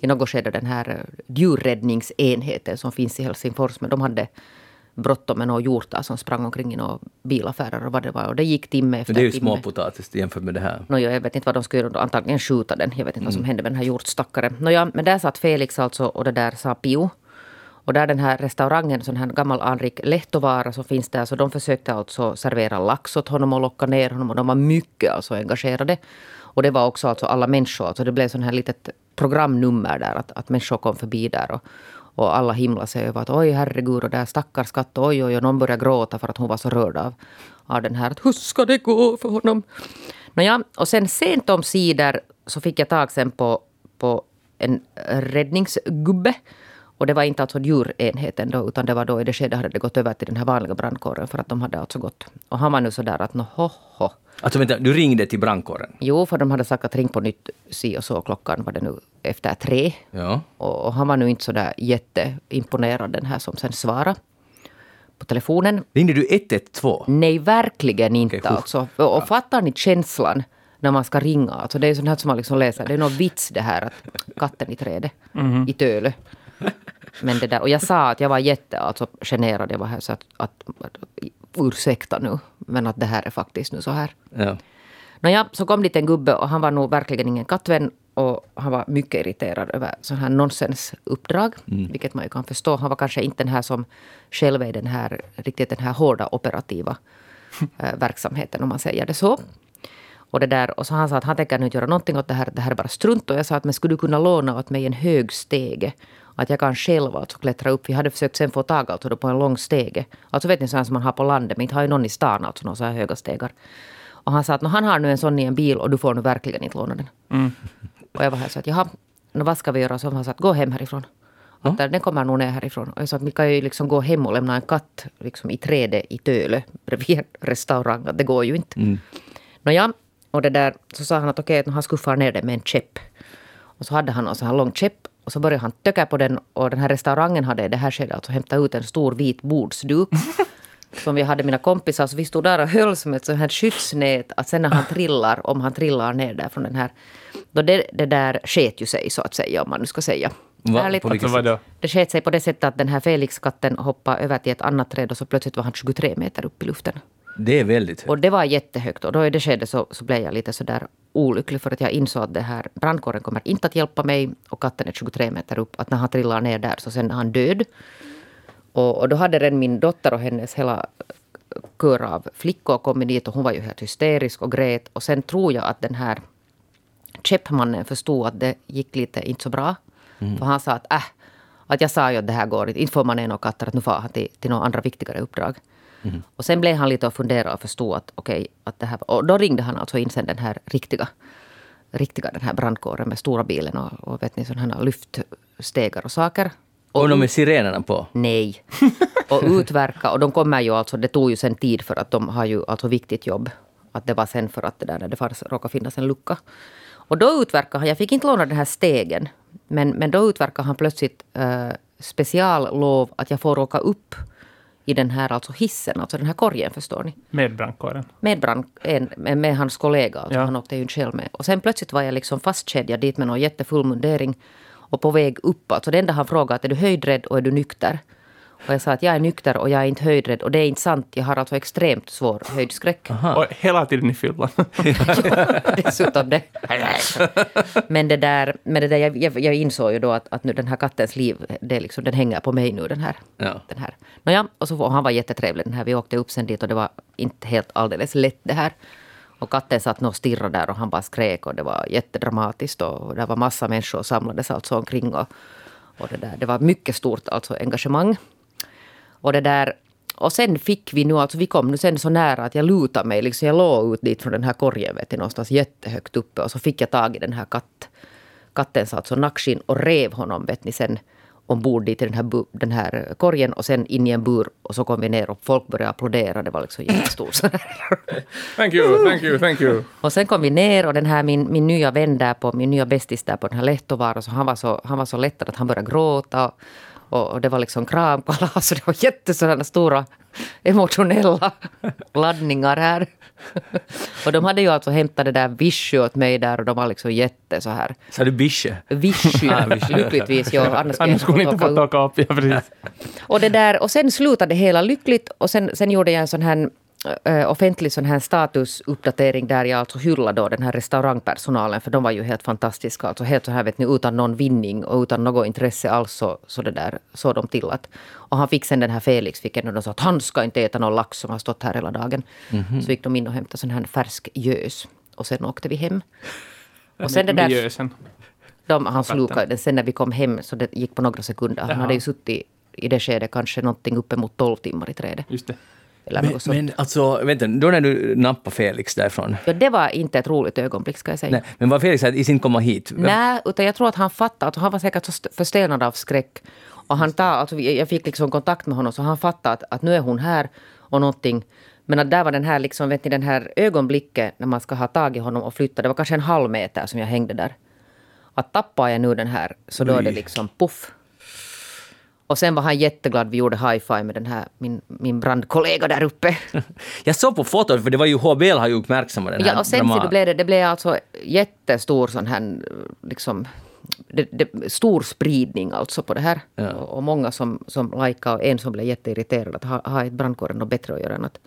i något skede den här eh, djurräddningsenheten som finns i Helsingfors. Men de hade bråttom med några hjortar som sprang omkring i några bilaffärer och vad det var. Och det gick timme efter Det är ju timme. småpotatis jämfört med det här. Nåja, jag vet inte vad de skulle göra. Antagligen skjuta den. Jag vet inte vad som hände med den här hjortstackaren. Nåja, men där satt Felix alltså och det där sa Pio. Och där den här restaurangen, sån här gammal anrik lehtovara som finns där, så de försökte alltså servera lax åt honom och locka ner honom och de var mycket alltså engagerade. Och det var också alltså alla människor, alltså det blev sån här litet programnummer där, att, att människor kom förbi där och, och alla himlade sig över att oj herregud och där stackars katt, oj oj och någon började gråta för att hon var så rörd av, av den här, att hur ska det gå för honom? Nåja, och sen sent om sidor så fick jag tag sen på, på en räddningsgubbe. Och det var inte alltså djurenheten då, utan det var då i det skedet hade det gått över till den här vanliga brandkåren för att de hade alltså gått. Och han var nu sådär att nå ho, ho. Alltså vänta, du ringde till brandkåren? Jo, för de hade sagt att ring på nytt si och så klockan var det nu efter tre. Ja. Och, och han var nu inte sådär jätteimponerad den här som sen svarade på telefonen. Ringde du 112? Nej, verkligen inte. Huh. alltså. och, och fattar ni känslan när man ska ringa? Alltså, det är sånt här som man liksom läser. Det är någon vits det här att katten i trädet i Tölö. <laughs> Men det där, och jag sa att jag var jätte alltså, generad. Jag var här så att, att, ursäkta nu, men att det här är faktiskt nu så här. Ja. Nåja, så kom dit en gubbe och han var nog verkligen ingen kattvän. Och han var mycket irriterad över sån här nonsensuppdrag. Vilket man ju kan förstå. Han var kanske inte den här som själv är den här, riktigt den här hårda operativa <laughs> eh, verksamheten om man säger det så. Och, det där, och så han sa att han tänker nu inte göra någonting åt det här, det här är bara strunt. Och jag sa att men skulle du kunna låna åt mig en hög stege? Att jag kan själv alltså klättra upp. Vi hade försökt sen få tag alltså på en lång stege. Alltså vet ni sån som man har på landet, men inte har ju någon i stan alltså några så här höga stegar. Och han sa att han har nu en sån i en bil och du får nu verkligen inte låna den. Mm. Och jag var här så att jaha, no, vad ska vi göra? Så han sa att gå hem härifrån. Att där, den kommer nog ner härifrån. Och jag sa att vi kan ju liksom gå hem och lämna en katt liksom i trädet i Tölö bredvid restaurang. Att det går ju inte. Mm. Nåja, och det där, så sa han att okej, okay, han skuffar ner det med en käpp. Och så hade han en sån här lång käpp. Och så började han töcka på den. Och den här restaurangen hade i det här skedet alltså hämtat ut en stor vit bordsduk. <laughs> som vi hade mina kompisar. Så vi stod där och höll som ett sånt här skyddsnät. Att sen när han trillar, om han trillar ner där från den här. Då det, det där sket ju sig så att säga, om man nu ska säga. Va? Ärligt. På vilket? Det sket sig på det sättet att den här Felix-katten hoppade över till ett annat träd och så plötsligt var han 23 meter upp i luften. Det är väldigt högt. Och det var jättehögt och då i det skedet så, så blev jag lite sådär olycklig för att jag insåg att det här brandkåren kommer inte att hjälpa mig och katten är 23 meter upp. Att när han trillar ner där så sen är han död. Och, och då hade redan min dotter och hennes hela kör av flickor kommit dit och hon var ju helt hysterisk och grät. Och sen tror jag att den här käppmannen förstod att det gick lite inte så bra. För han sa att äh, att jag sa ju att det här går inte. Inte får man en och katter att nu far han till, till några andra viktigare uppdrag. Och sen blev han lite och funderade och förstod att okej, okay, att det här Och då ringde han alltså in sen den här riktiga, riktiga den här brandkåren med stora bilen och, och vet ni sådana här lyftstegar och saker. Och de med sirenerna på. Nej. <laughs> Och utverka. Och de kommer ju alltså, det tog ju sen tid för att de har ju alltså viktigt jobb. Att det var sen för att det där det fanns, råkade finnas en lucka. Och då utverkade han, jag fick inte låna den här stegen. Men, men då utverkade han plötsligt äh, speciallov att jag får åka upp i den här alltså hissen, alltså den här korgen förstår ni. Med brandkåren. Med, brand, en, med, med hans kollega, alltså Ja. han åkte ju inte själv med. Och sen plötsligt var jag liksom fastkedjad dit med någon jättefull mundering. Och på väg upp, alltså det enda han frågade att är du höjdrädd och är du nykter? Och jag sa att jag är nykter och jag är inte höjdrädd. Och det är inte sant, jag har alltså extremt svår höjdskräck. Och hela tiden i fyllan. <laughs> Dessutom det. Men det där, men det där jag, jag, jag insåg ju då att, att nu den här kattens liv, det är liksom, den hänger på mig nu den här. Ja. Den här. Nåja, och, så, och han var jättetrevlig den här. Vi åkte upp sen dit och det var inte helt alldeles lätt det här. Och katten satt och stirrade där och han bara skrek och det var jättedramatiskt och det var massa människor samlades alltså omkring och, och det där. Det var mycket stort alltså engagemang. Och det där och sen fick vi nu, alltså vi kom nu sen så nära att jag lutade mig, liksom jag låg ut dit från den här korgen vet du, någonstans jättehögt uppe och så fick jag tag i den här katt, kattens alltså nackskinn och rev honom vet ni sen ombord dit i den här, bu, den här korgen och sen in i en bur och så kom vi ner och folk började applådera, det var liksom jättestort. <laughs> Thank you, thank you, thank you. Och sen kom vi ner och den här min, min nya vän där på, min nya bästis där på den här Lehtovaara, så han var så, han var så lättad att han började gråta. Och, det var liksom kramkalas <laughs> och det var jättesådana stora emotionella laddningar här. <laughs> och de hade ju alltså hämtat det där Vichy åt mig där och de var liksom jätte så här. Sa du bische? Vichy, <laughs> Ah, Vichy. lyckligtvis. Ja, annars Annars skulle ni inte åka få upp. åka upp. Ja, precis. Och, det där, och sen slutade det hela lyckligt och sen, sen gjorde jag en sån här offentlig sån här statusuppdatering där jag alltså hyllade då den här restaurangpersonalen för de var ju helt fantastiska. Alltså helt så här vet ni utan någon vinning och utan något intresse alls så, så det där såg de till att. Och han fick sen den här Felix fick en och de sa att han ska inte äta någon lax som har stått här hela dagen. Så gick de in och hämtade sån här färsk gös. Och sen åkte vi hem. <laughs> Och sen det där, de, han slukade den sen när vi kom hem så det gick på några sekunder. Han Jaha. hade ju suttit i det skedet kanske någonting uppemot 12 timmar i trädet. Just det. Eller Men, något sånt. men alltså, vänta, då när du nappade Felix därifrån. Ja, det var inte ett roligt ögonblick ska jag säga. Nej, men var Felix att i sin komma hit? Nej, utan jag tror att han fattade, alltså han var säkert så st- förstelnad av skräck. Och han tar, alltså jag fick liksom kontakt med honom så han fattade att, att nu är hon här och någonting. Men att där var den här, liksom, vet ni, den här ögonblicket när man ska ha tag i honom och flytta. Det var kanske en halv meter som jag hängde där. Att tappar jag nu den här så då är det liksom puff. Och sen var han jätteglad. Vi gjorde high-five med den här, min, min brandkollega där uppe. <laughs> Jag såg på fotot, för det var ju HBL har ju uppmärksammat den här Ja, och sen så blev det, det blev alltså jättestor sån här, liksom, det, det, stor spridning alltså på det här. Ja. Och, och många som, som likade och en som blev jätteirriterad att ha, ha ett brandkåren något bättre att göra än att,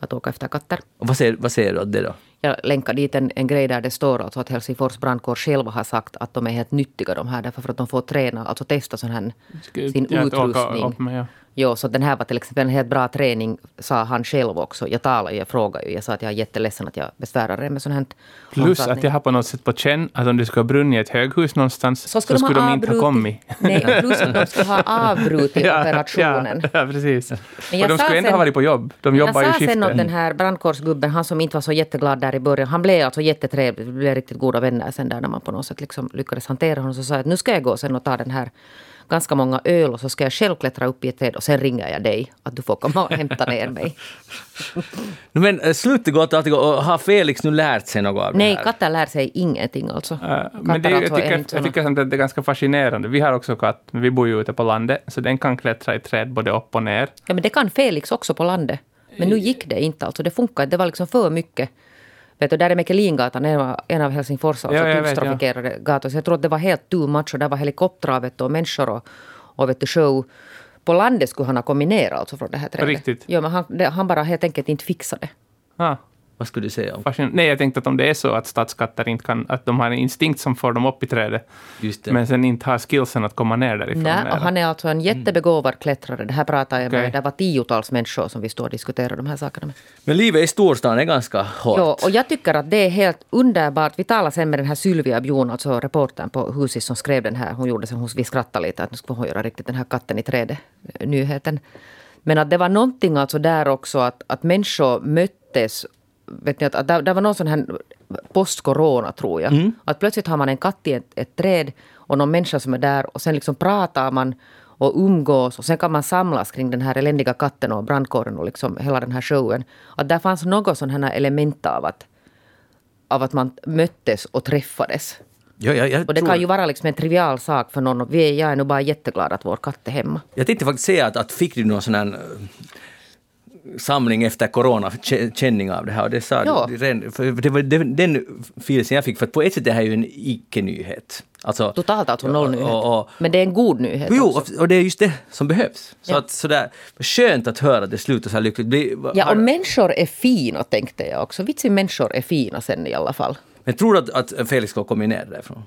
att åka efter katter. Och vad säger, vad säger du åt det då? Jag länkar dit en, en grej där det står alltså att Helsingfors brandkår själva har sagt att de är helt nyttiga de här därför att de får träna, alltså testa sån här, sin att åka utrustning. upp med, ja. Jo, så den här var till exempel en helt bra träning, sa han själv också. Jag talade, jag frågade ju, jag sa att jag är jätteledsen att jag besvärar er med sånt här. Plus att jag har på något sätt på känn att om det skulle ha brunnit i ett höghus någonstans så skulle, så skulle de, de inte ha kommit. <laughs> Nej, plus att de skulle ha avbrutit <laughs> ja, operationen. Ja, <laughs> ja, precis. Men och de skulle ändå ha varit på jobb. De jobbar ju skiften. Jag sa sen åt den här brandkårsgubben, han som inte var så jätteglad där i början, han blev alltså jättetrevlig, vi blev riktigt goda vänner sen där när man på något sätt liksom lyckades hantera honom. Så sa jag att nu ska jag gå sen och ta den här ganska många öl och så ska jag själv klättra upp i ett träd och sen ringer jag dig att du får komma och hämta ner mig. <laughs> Men äh, slutet gott att har Felix nu lärt sig något av Nej, det här? katter lär sig ingenting alltså. Äh, men det, jag, alltså tycker, jag tycker att det är ganska fascinerande. Vi har också katt, men vi bor ju ute på landet, så den kan klättra i träd både upp och ner. Ja, men det kan Felix också på landet. Men nu gick det inte alltså. Det funkar Det var liksom för mycket. Vet du, där är Mekelingatan, en av Helsingfors alltså, ja, tyngsttrafikerade ja. gator. Så jag tror att det var helt too much. Och där var helikoptrar och människor och, och vet du, show. På landet skulle han ha kommit ner alltså från det här trädet. Riktigt? Ja, men han, det, han bara helt enkelt inte fixade det. Ah. Vad skulle du säga? Om? Nej, jag tänkte att om det är så att stadskatter inte kan, att de har en instinkt som får dem upp i trädet, men sen inte har skillsen att komma ner därifrån. Nej, och han är alltså en jättebegåvad klättrare. Det här pratar jag okay. med. Det var tiotals människor som vi står och diskuterar de här sakerna med. Men livet i storstan är ganska hårt. Ja, och jag tycker att det är helt underbart. Vi talade sen med den här Sylvia Bjon, alltså reportern på Husis som skrev den här. Hon gjorde sen, vi skrattade lite att nu skulle hon göra riktigt den här katten i trädet-nyheten. Men att det var någonting alltså där också att, att människor möttes vet ni, att, att där, där var någon sån här post-corona, tror jag. Mm. Att plötsligt har man en katt i ett, ett träd och någon människa som är där och sen liksom pratar man och umgås och sen kan man samlas kring den här eländiga katten och brandkåren och liksom hela den här showen. Att där fanns något sån här element av att, av att man möttes och träffades. Ja, ja, och det tror... kan ju vara liksom en trivial sak för någon. Vi är, jag är nog bara jätteglad att vår katt är hemma. Jag tänkte faktiskt säga att, att fick du någon sån här samling efter corona, känning av det här. Och det, sa ja. det var den filsen jag fick, för på ett sätt är det här ju en icke-nyhet. Alltså, Totalt alltså noll nyhet. Och, och, Men det är en god nyhet Jo, också. och det är just det som behövs. Så ja. att, sådär, skönt att höra att det slutar så här lyckligt. ja, och människor är fina tänkte jag också. Vitsig människor är fina sen i alla fall. Men tror du att, att Felix ska komma ner därifrån?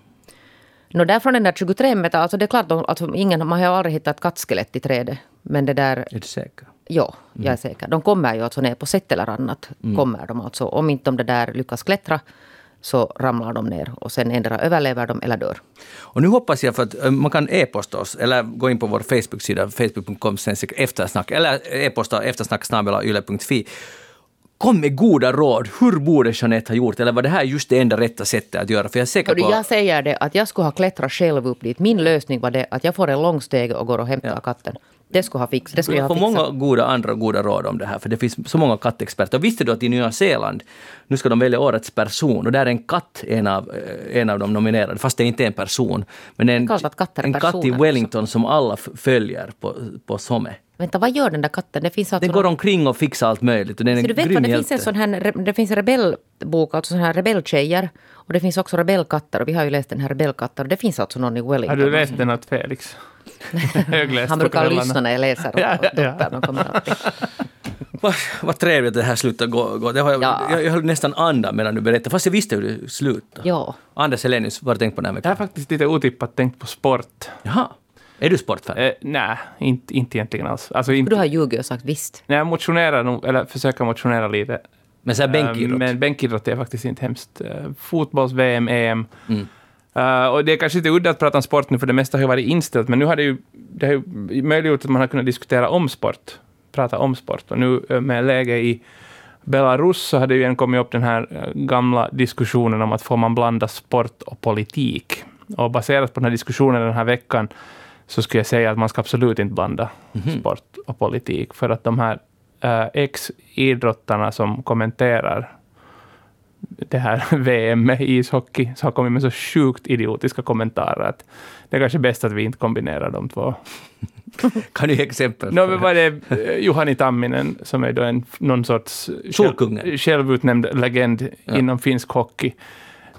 No, därifrån den där 23 meter, alltså det är klart, alltså, ingen, man har ju aldrig hittat kattskelett i trädet. Men det där... Är du säker? Ja, jag är mm. säker. De kommer ju alltså ner på sätt eller annat. Mm. Kommer de alltså. Om inte de där lyckas klättra så ramlar de ner och sen endera överlever de eller dör. Och nu hoppas jag för att eh, man kan e-posta oss eller gå in på vår Facebook-sida facebook.com eftersnack eller e-posta eftersnack.yle.fi Kom med goda råd. Hur borde Jeanette ha gjort? Eller var det här just det enda rätta sättet att göra? För jag är säker på... Jag säger det, att jag skulle ha klättrat själv upp dit. Min lösning var det att jag får en lång steg och går och hämtar ja. katten. Det skulle ha fixat. Det skulle jag ha fixat. många goda andra goda råd om det här, för det finns så många kattexperter. Visste du att i Nya Zeeland, nu ska de välja årets person, och där är en katt en av, eh, en av de nominerade, fast det är inte en person. Men en, en katt i Wellington som alla följer på, på SOME. Vänta, vad gör den där katten? Det finns alltså den går omkring och fixar allt möjligt. Och den är Så du vet vad, det finns en sån här, det finns en rebellbok, alltså sån här rebelltjejer. Och det finns också rebellkatter. Och vi har ju läst den här rebellkatter. Och det finns alltså någon i Wellington. Har du läst den åt Felix? <laughs> Han brukar lyssna när jag läser och, ja, ja, ja. kommer alltid. Vad, vad trevligt att det här slutar gå. gå. Det har jag, ja. jag, jag höll nästan andan medan du berättade, fast jag visste hur det slutade. Ja. Anders Helenius, vad har du tänkt på den här veckan? Jag har faktiskt lite otippat tänkt på sport. Jaha. Är du sportfan? Eh, nej, inte, inte egentligen alls. Alltså, inte, du har ljugit och sagt visst. Nej, jag motionerar nog, eller försöker motionera lite. Men så bänkidrott? Uh, men bänkidrott är faktiskt inte hemskt. Uh, Fotbolls-VM, EM. Mm. Uh, och det är kanske lite udda att prata om sport nu, för det mesta har ju varit inställt, men nu har det ju, det har ju möjliggjort att man har kunnat diskutera om sport, prata om sport. Och nu uh, med läge i Belarus så har det ju igen kommit upp den här uh, gamla diskussionen om att får man blanda sport och politik. Och baserat på den här diskussionen den här veckan så skulle jag säga att man ska absolut inte blanda mm -hmm. sport och politik, för att de här ex-idrottarna som kommenterar det här <laughs> VM med ishockey, så har kommit med så sjukt idiotiska kommentarer att det är kanske bäst att vi inte kombinerar de två. <laughs> kan du ge exempel? No, men var det eh, Juhani Tamminen, som är då en, någon sorts själv, självutnämnd legend ja. inom finsk hockey,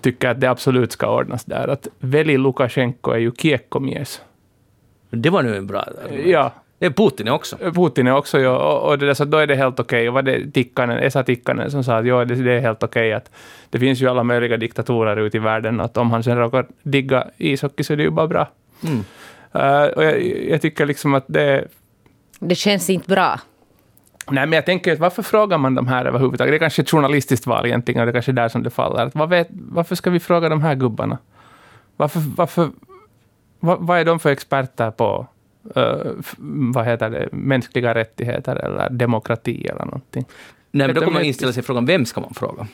tycker att det absolut ska ordnas där. Att Veli Lukasjenko är ju kiekkomies. Det var nu en bra argument. Ja, det är Putin också. Putin är också, ja. Och, och det där, så då är det helt okej. Okay. Och var det Tikkanen, Esa Tikkanen som sa att ja, det, det är helt okej okay att det finns ju alla möjliga diktatorer ute i världen, att om han sen råkar digga ishockey så är det ju bara bra. Mm. Uh, och jag, jag, tycker liksom att det Det känns inte bra. Nej, men jag tänker att varför frågar man de här överhuvudtaget? Det är kanske ett journalistiskt val egentligen, och det är kanske där som det faller. Att vet, varför ska vi fråga de här gubbarna? Varför, varför, vad, vad är de för experter på uh, vad heter det, mänskliga rättigheter eller demokrati eller någonting? Nej, men då kommer man inställa sig frågan, vem ska man fråga?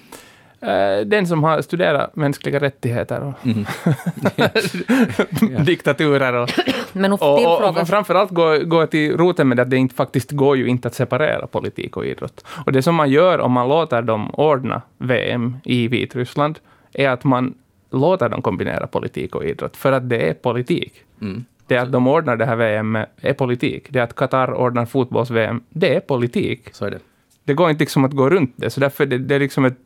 Den som har studerat mänskliga rättigheter och <laughs> Mhm. diktaturer och Men Och, och, och framförallt gå, gå till roten med att det inte faktiskt går ju inte att separera politik och idrott. Och det som man gör om man låter dem ordna VM i Vitryssland är att man låter dem kombinera politik och idrott, för att det är politik. Mm. Det att de ordnar det här VM är politik. Det att Qatar ordnar fotbolls-VM, det är politik. Så är det. Det går inte liksom att gå runt det, så därför det, det är liksom ett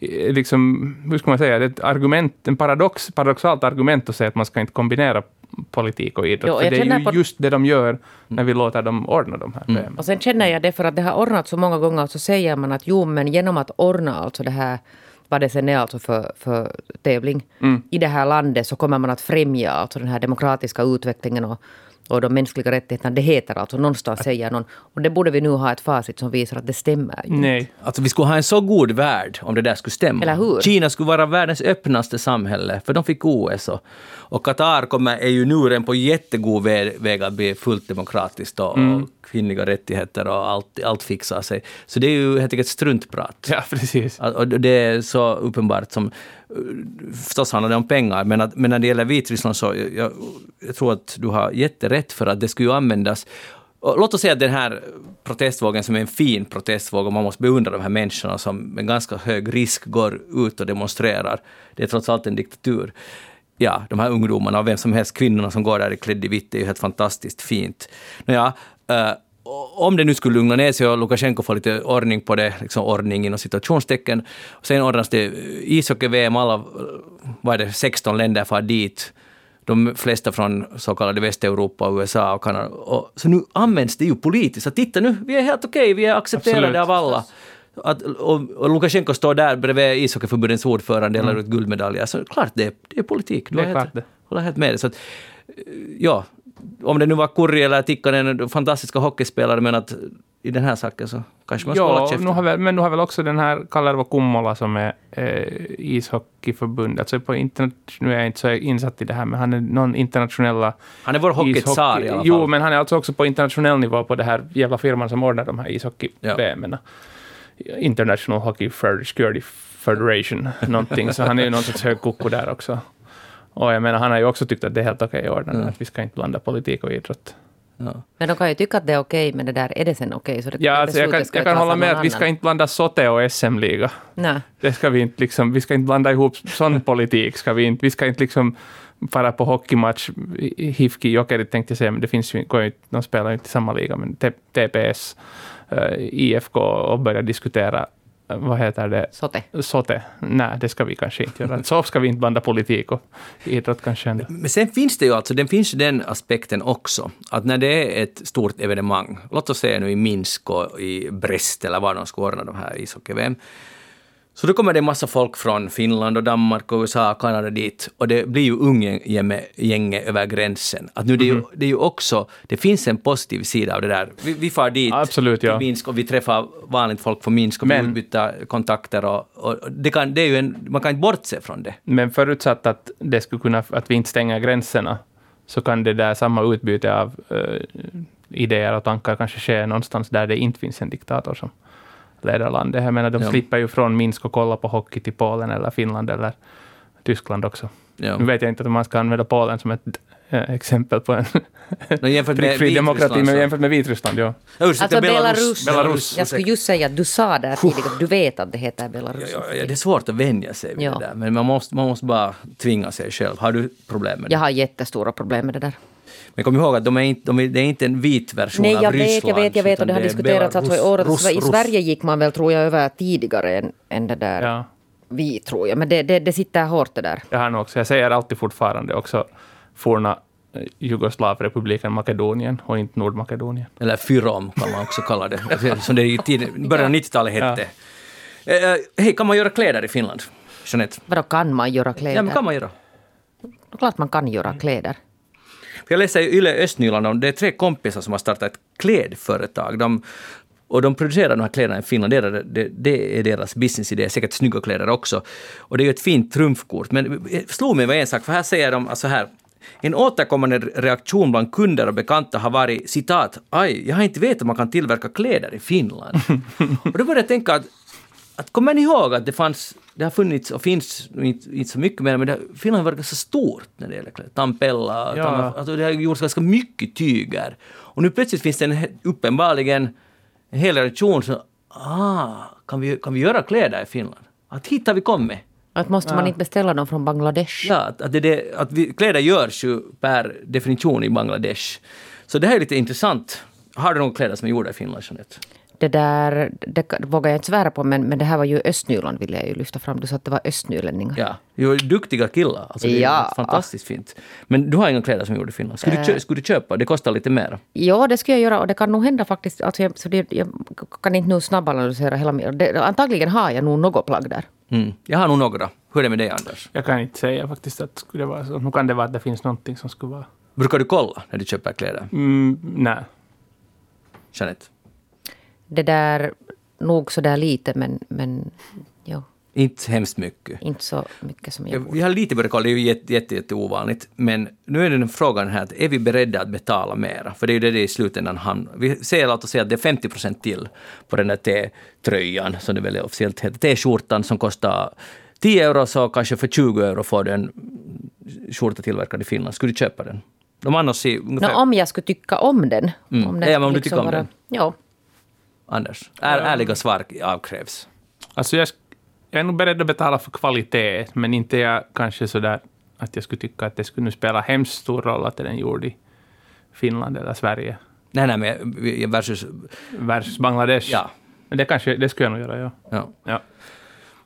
eh, Liksom, hur ska man säga, det är ett argument, en paradox, paradoxalt argument att säga att man ska inte kombinera politik och idrott. Jo, för det är ju på- just det de gör när vi låter dem ordna de här VM. Och sen känner jag det för att det har ordnats så många gånger så säger man att jo men genom att ordna alltså det här vad det sen är alltså för, för tävling i det här landet så kommer man att främja alltså den här demokratiska utvecklingen och, och de mänskliga rättigheterna. Det heter alltså någonstans säger någon. Och det borde vi nu ha ett facit som visar att det stämmer. ju. Nej. Alltså vi skulle ha en så god värld om det där skulle stämma. Eller hur? Kina skulle vara världens öppnaste samhälle, för de fick OS. Och, och Qatar kommer, är ju nu redan på jättegod väg, väg att bli fullt demokratiskt och, och kvinnliga rättigheter och allt, allt fixar sig. Så det är ju helt enkelt struntprat. Ja, precis. Och det är så uppenbart som... Förstås handlar det om pengar, men, att, men när det gäller Vitryssland så jag, jag, jag tror att du har jätterätt för att det skulle ju användas och låt oss säga att den här protestvågen som är en fin protestvåg och man måste beundra de här människorna som med ganska hög risk går ut och demonstrerar. Det är trots allt en diktatur. Ja, de här ungdomarna och vem som helst, kvinnorna som går där i klädd i vitt, är ju helt fantastiskt fint. Nåja, eh, om det nu skulle lugna ner sig och Lukasjenko får lite ordning på det, liksom ordning inom situationstecken, sen ordnas det ishockey-VM, alla, vad är det, 16 länder far dit, de flesta från så kallade Västeuropa, USA och Kanada. Och, så nu används det ju politiskt. Så titta nu, vi är helt okej, vi är accepterade Absolut. av alla. Att, och, och Lukasjenko står där bredvid ishockeyförbundets ordförande och delar ut guldmedaljer. Så klart, det är, det är politik. Du Det är har klart helt, det. håller helt med dig. Så att, eh, ja, om det nu var Kurri eller Tikkanen, fantastiska hockeyspelare, men att i den här saken så kanske man ska hålla käften. nu har väl, men nu har väl också den här Kalervo Kummola som är eh, ishockeyförbundet. Alltså på internet, nu är jag inte så insatt i det här, men han är någon internationella Han är vår hockeytsar i alla fall. Jo, men han är alltså också på internationell nivå på det här jävla firman som ordnar de här Ja. International Hockey Security Federation, någonting. Så han är ju någon sorts hög koko där också. Och jag menar, han har ju också tyckt att det är helt okej att ordna det, att vi ska inte blanda politik och idrott. Ja. Men de kan ju tycka att det är okej, men det där är det sen okej? Så det Ja, alltså jag kan, jag kan hålla med att vi ska annan. inte blanda Sote och SM-liga. Nej. Det ska vi inte liksom, vi ska inte blanda ihop sån <laughs> politik. Ska vi, inte, vi ska inte liksom fara på hockeymatch, Hifki Jokerit tänkte jag säga, men det finns ju, går ju, inte- de spelar ju inte i samma liga, men TPS, IFK och börja diskutera, eh, vad heter det, Sote. Sote. Nej, det ska vi kanske inte göra. Så ska vi inte blanda politik och idrott kanske ändå. Men sen finns det ju alltså, den finns den aspekten också, att när det är ett stort evenemang, låt oss säga nu i Minsk och i Brest eller var de ska ordna de här ishockey-VM, så då kommer det en massa folk från Finland och Danmark och USA och Kanada dit och det blir ju umgänge över gränsen. Att nu det, är ju, det är ju också, det finns en positiv sida av det där. Vi, vi far dit Absolut, ja. till Minsk och vi träffar vanligt folk från Minsk och Men- vi utbyter kontakter och, och det kan, det är ju en, man kan inte bortse från det. Men förutsatt att, det skulle kunna, att vi inte stänger gränserna, så kan det där samma utbyte av eh, idéer och tankar kanske ske någonstans där det inte finns en diktator som leder landet. Jag menar, de Ja. slipper ju från Minsk och kolla på hockey till Polen eller Finland eller Tyskland också. Ja. Nu vet jag inte om man ska använda Polen som ett exempel på en No, jämfört med prickfri demokrati, men jämfört med Vitryssland, ja. Ursäkta, Alltså Belarus. Belarus, Jag skulle just säga att du sa där tidigare, du vet att det heter Belarus. Ja, ja, det är svårt att vänja sig vid Ja. det där, men man måste, man måste bara tvinga sig själv. Har du problem med det? Jag har jättestora problem med det där. Men kom ihåg att de är inte, de är, det är inte en vit version Nej, av jag vet, Ryssland. jag vet, jag vet och det har diskuterats alltså i året. Russ, I. Sverige gick man väl, tror jag, över tidigare än, än det där. ja. Vi, tror jag. Men det, det, det sitter hårt det där. Jag har nog också, jag säger alltid fortfarande också forna eh, Jugoslavrepubliken Makedonien och inte Nordmakedonien. Eller Fyrom kan man också kalla det. <laughs> Som det i tiden, början av 90-talet hette. Eh, eh, Hej, kan man göra kläder i Finland? Jeanette? Vadå kan man göra kläder? Ja, men kan man göra. Klart man kan göra kläder. Jag läser i Yle Östnyland om det är tre kompisar som har startat ett klädföretag. De, och de producerar de här kläderna i Finland. Det är, det, det är deras businessidé. Säkert snygga kläder också. Och det är ju ett fint trumfkort. Men det slog mig var en sak, för här säger de alltså här en återkommande reaktion bland kunder och bekanta har varit citat ”Aj, jag har inte vetat att man kan tillverka kläder i Finland”. <laughs> och då började jag tänka att, att kommer ni ihåg att det fanns, det har funnits och finns inte, inte så mycket mer, men det, Finland var ganska stort när det gäller kläder. Tampella, Ja. Tam, alltså det har gjorts ganska mycket tyger. Och nu plötsligt finns det en, uppenbarligen en hel reaktion som ah, kan vi, kan vi göra kläder i Finland? Att hit har vi kommit. Att måste man inte beställa dem från Bangladesh? Ja, att, att, det, det, att vi, kläder görs ju per definition i Bangladesh. Så det här är lite intressant. Har du några kläder som är gjorda i Finland, Jeanette? Det där det vågar jag inte svära på, men, men det här var ju Östnyland ville jag ju lyfta fram. Du sa att det var östnylänningar. Ja, ju är duktiga killar. Alltså, det är Ja. fantastiskt fint. Men du har inga kläder som är gjorda i Finland. Skulle, du, kö, skulle du köpa? Det kostar lite mer. Ja, det ska jag göra och det kan nog hända faktiskt. Alltså jag, så det, jag kan inte nu snabbanalysera hela min... Det, antagligen har jag nog något plagg där. Mm. Jag har nog några. Hur är det med dig, Anders? Jag kan inte säga faktiskt att skulle det vara så. Nu kan det vara att det finns någonting som skulle vara... Brukar du kolla när du köper kläder, Mm, nej. Jeanette? Det där, nog så där lite, men, men ja, Inte hemskt mycket. inte så mycket som jag borde. Vi har lite börjat kolla, det är ju jätte, jätte, jätte ovanligt. Men nu är den frågan här, att är vi beredda att betala mera? För det är ju det det i slutändan hamnar. Vi säger låt oss säga att det är 50 procent till på den där T-tröjan, som det väl officiellt heter, T-skjortan som kostar 10 euro, så kanske för 20 euro får du en skjorta tillverkad i Finland. Skulle du köpa den? De annars Nå, ungefär... om jag skulle tycka om den. Mm. Om Ja, men om du tycker om den. Ja. Anders, är, ärliga svar avkrävs. Alltså jag, jag är nog beredd att betala för kvalitet, men inte jag kanske sådär att jag skulle tycka att det skulle nu spela hemskt stor roll att den är gjord i Finland eller Sverige Nej, nej, men versus... versus Bangladesh. Ja. Men det, kanske, det skulle jag nog göra, ja. ja. ja.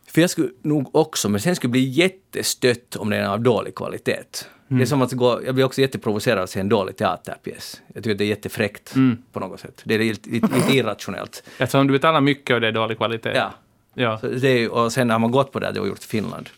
För jag skulle nog också, men sen skulle bli jättestött om den är av dålig kvalitet. Det är som att gå, jag blir också jätteprovocerad av att se en dålig teaterpjäs. Jag tycker att det är jättefräckt på något sätt. Det är lite, lite, lite irrationellt. Eftersom du betalar mycket och det är dålig kvalitet. Ja. ja. Så det och sen har man gått på det, det var gjort i Finland.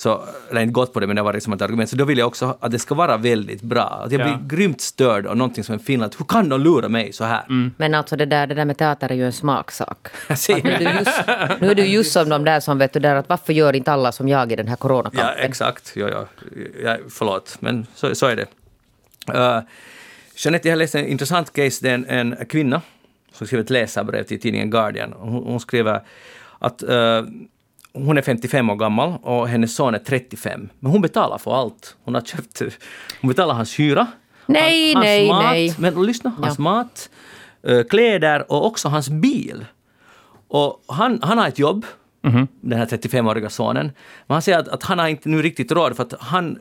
Så, eller inte gått på det, men det var liksom ett argument. Så då vill jag också att det ska vara väldigt bra. Att jag Ja. blir grymt störd av någonting som är Finland. Hur kan de lura mig så här? Men alltså det där, det där med teater är ju en smaksak. <laughs> Nu, är du just, nu är du just som de där som vet du där att varför gör inte alla som jag i den här Ja, coronakampen? exakt. Ja, ja. Ja, förlåt, men så, så är det. Uh, Jeanette, jag har läst en intressant case. Det är en, en kvinna som skrev ett läsarbrev till tidningen Guardian. Hon, hon skriver att eh, hon är 55 år gammal och hennes son är 35. Men hon betalar för allt. Hon har köpt... Hon betalar hans hyra. Nej, hans nej, mat, nej. Men lyssna, hans Ja. mat, eh, kläder och också hans bil. Och han, han har ett jobb, den här 35-åriga sonen. Men han säger att, att han har inte nu riktigt råd för att han,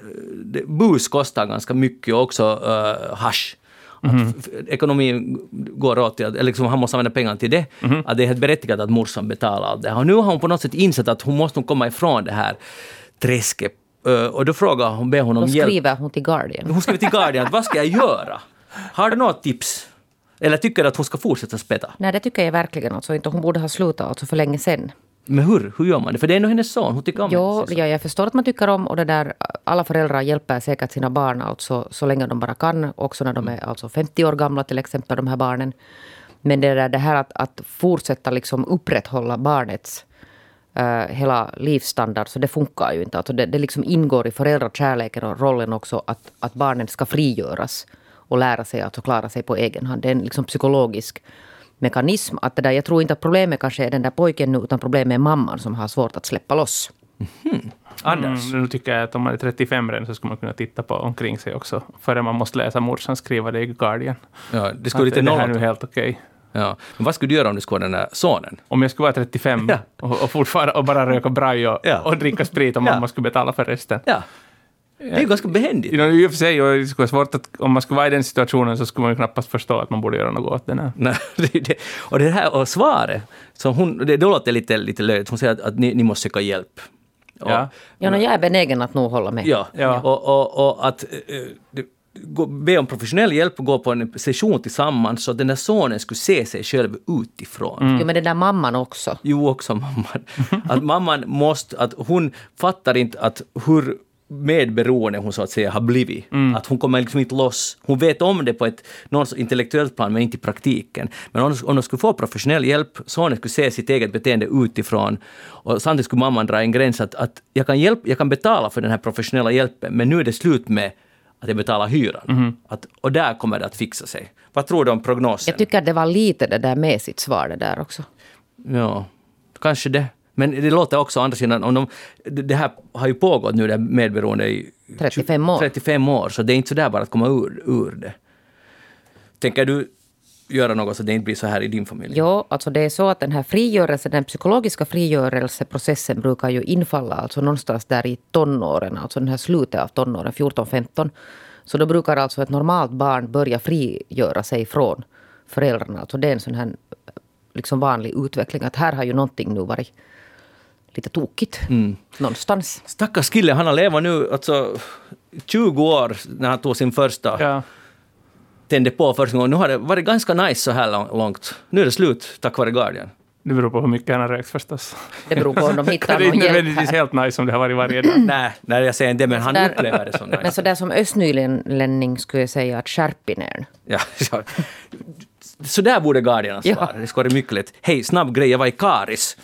eh, bus kostar ganska mycket och också uh, hash. Att f- ekonomin går åt till att, eller liksom han måste använda pengar till det. Att det är helt berättigat att morsan betalar allt det här. Och nu har hon på något sätt insett att hon måste komma ifrån det här träsket. Och då frågar hon, ber hon om Då hjälp. skriver hon till Guardian. Hon skriver till Guardian, vad ska jag göra? Har du något tips? Eller tycker du att hon ska fortsätta spela? Nej, det tycker jag verkligen alltså inte. Hon borde ha slutat alltså för länge sedan. Men hur? Hur gör man det? För det är ändå hennes son, hon tycker om Jo, ja, jag förstår att man tycker om och det där, alla föräldrar hjälper säkert sina barn alltså, så länge de bara kan. Också när de är alltså 50 år gamla till exempel, de här barnen. Men det, där, det här att, att fortsätta liksom upprätthålla barnets eh, hela livsstandard, så det funkar ju inte. Alltså det, det liksom ingår i föräldrakärleken och rollen också att, att barnen ska frigöras och lära sig att klara sig på egen hand. Det är en liksom psykologisk mekanism. Att det där, jag tror inte att problemet kanske är den där pojken nu, utan problemet är mamman som har svårt att släppa loss. Anders? Mm, nu tycker jag att om man är 35 redan så ska man kunna titta på omkring sig också. Före man måste läsa morsan skriva det i Guardian. Ja, det skulle Att lite det här är nu helt okej. Ja. Men vad skulle du göra om du skulle vara den där sonen? Om jag skulle vara 35 Ja. och, och fortfarande och bara röka braj och, Ja. och dricka sprit och Ja. mamma skulle betala för resten. Ja. Det är ju ganska behändigt. You know, I och för sig, och det skulle vara svårt att om man skulle vara i den situationen så skulle man ju knappast förstå att man borde göra något åt den här. Nej, <laughs> det. Och det här och svaret, så hon, det, det låter lite, lite löjligt. Hon säger att, att ni, ni måste söka hjälp. Och, Ja. Ja, no, jag är benägen att nog hålla med. Ja, Ja. Och, och, och att eh, gå, be om professionell hjälp och gå på en session tillsammans så att den där sonen skulle se sig själv utifrån. Jo, men den där mamman också. Jo, också mamman. Att mamman måste, att hon fattar inte att hur medberoende hon så att säga har blivit. Att hon kommer liksom inte loss. Hon vet om det på ett någon intellektuellt plan men inte i praktiken. Men om, om de skulle få professionell hjälp, sonen skulle se sitt eget beteende utifrån och samtidigt skulle mamman dra en gräns att, att jag, kan hjälp, jag kan betala för den här professionella hjälpen men nu är det slut med att jag betalar hyran. Att, och där kommer det att fixa sig. Vad tror du om prognosen? Jag tycker det var lite det där med sitt svar det där också. Ja, kanske det. Men det låter också å andra sidan, om de, det här har ju pågått nu, det här medberoende i 35 år. 35 år, så det är inte så där bara att komma ur, ur det. Tänker du göra något så det inte blir så här i din familj? Jo, alltså det är så att den här frigörelsen, den psykologiska frigörelseprocessen brukar ju infalla alltså någonstans där i tonåren, alltså den här slutet av tonåren, 14-15. Så då brukar alltså ett normalt barn börja frigöra sig från föräldrarna. Alltså det är en sån här liksom vanlig utveckling, att här har ju någonting nu varit lite tokigt någonstans. Stackars kille, han har levat nu alltså 20 år när han tog sin första, Ja. tände på första gången. Nu har det varit ganska nice så här lång- långt. Nu är det slut tack vare Guardian. Det beror på hur mycket han har rökt förstås. Det beror på om de <laughs> Det hittar är någon inte hjälp nödvändigtvis här. helt nice om det har varit varje dag. <clears throat> Nej, nej, jag säger inte det, men han Där- upplever det som <laughs> Men nice. så där som östnylänning skulle jag säga att skärpinern. Ja, <laughs> ja. Så där borde Guardian svara. Ja. Det skulle vara mycket lätt. Hej, snabb grej. Jag var i Karis.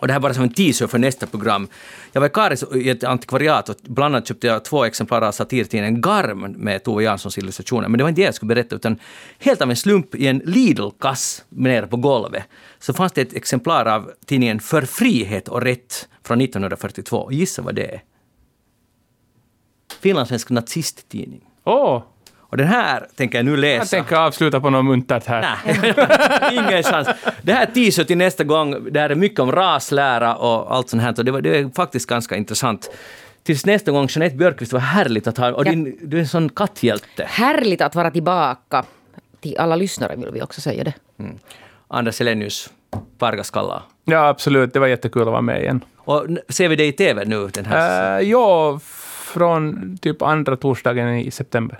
Och det här är bara som en teaser för nästa program. Jag var i Karis i ett antikvariat och bland annat köpte jag två exemplar av satirtidningen Garm med Tove Janssons illustrationer. Men det var inte det jag skulle berätta, utan helt av en slump i en Lidl-kass nere på golvet så fanns det ett exemplar av tidningen För frihet och rätt från 1942. Gissa vad det är? Finlandssvensk nazisttidning. Åh! Och den här tänker jag nu läsa. jag tänker avsluta på något muntert här. Nej, <laughs> ingen chans. Det här teaser till nästa gång, det här är mycket om raslära och allt sånt här. Och det, var, det är faktiskt ganska intressant. Tills nästa gång, Jeanette Björkqvist, var härligt att ha... Och Ja. din, du är en sån katthjälte. Härligt att vara tillbaka. Till alla lyssnare vill vi också säga det. Anders Elenius, Pargas Kalla. Ja, absolut. Det var jättekul att vara med igen. Och ser vi dig i TV nu? Den här, Uh, ja, från typ andra torsdagen i september.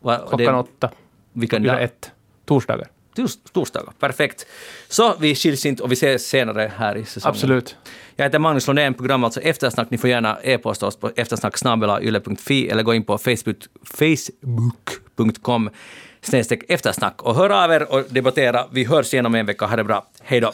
Va- Klockan det- åtta. Vilken dag? ett. Torsdagar. Tors- Torsdagar, perfekt. Så vi skiljs inte och vi ses senare här i säsongen. Absolut. Jag heter Magnus Lundén, program alltså Eftersnack. Ni får gärna e-posta oss på eftersnacksnabelayle.fi eller gå in på Facebook, facebook.com snedstreck eftersnack och hör av er och debattera. Vi hörs igen om en vecka. Ha det bra. Hej då!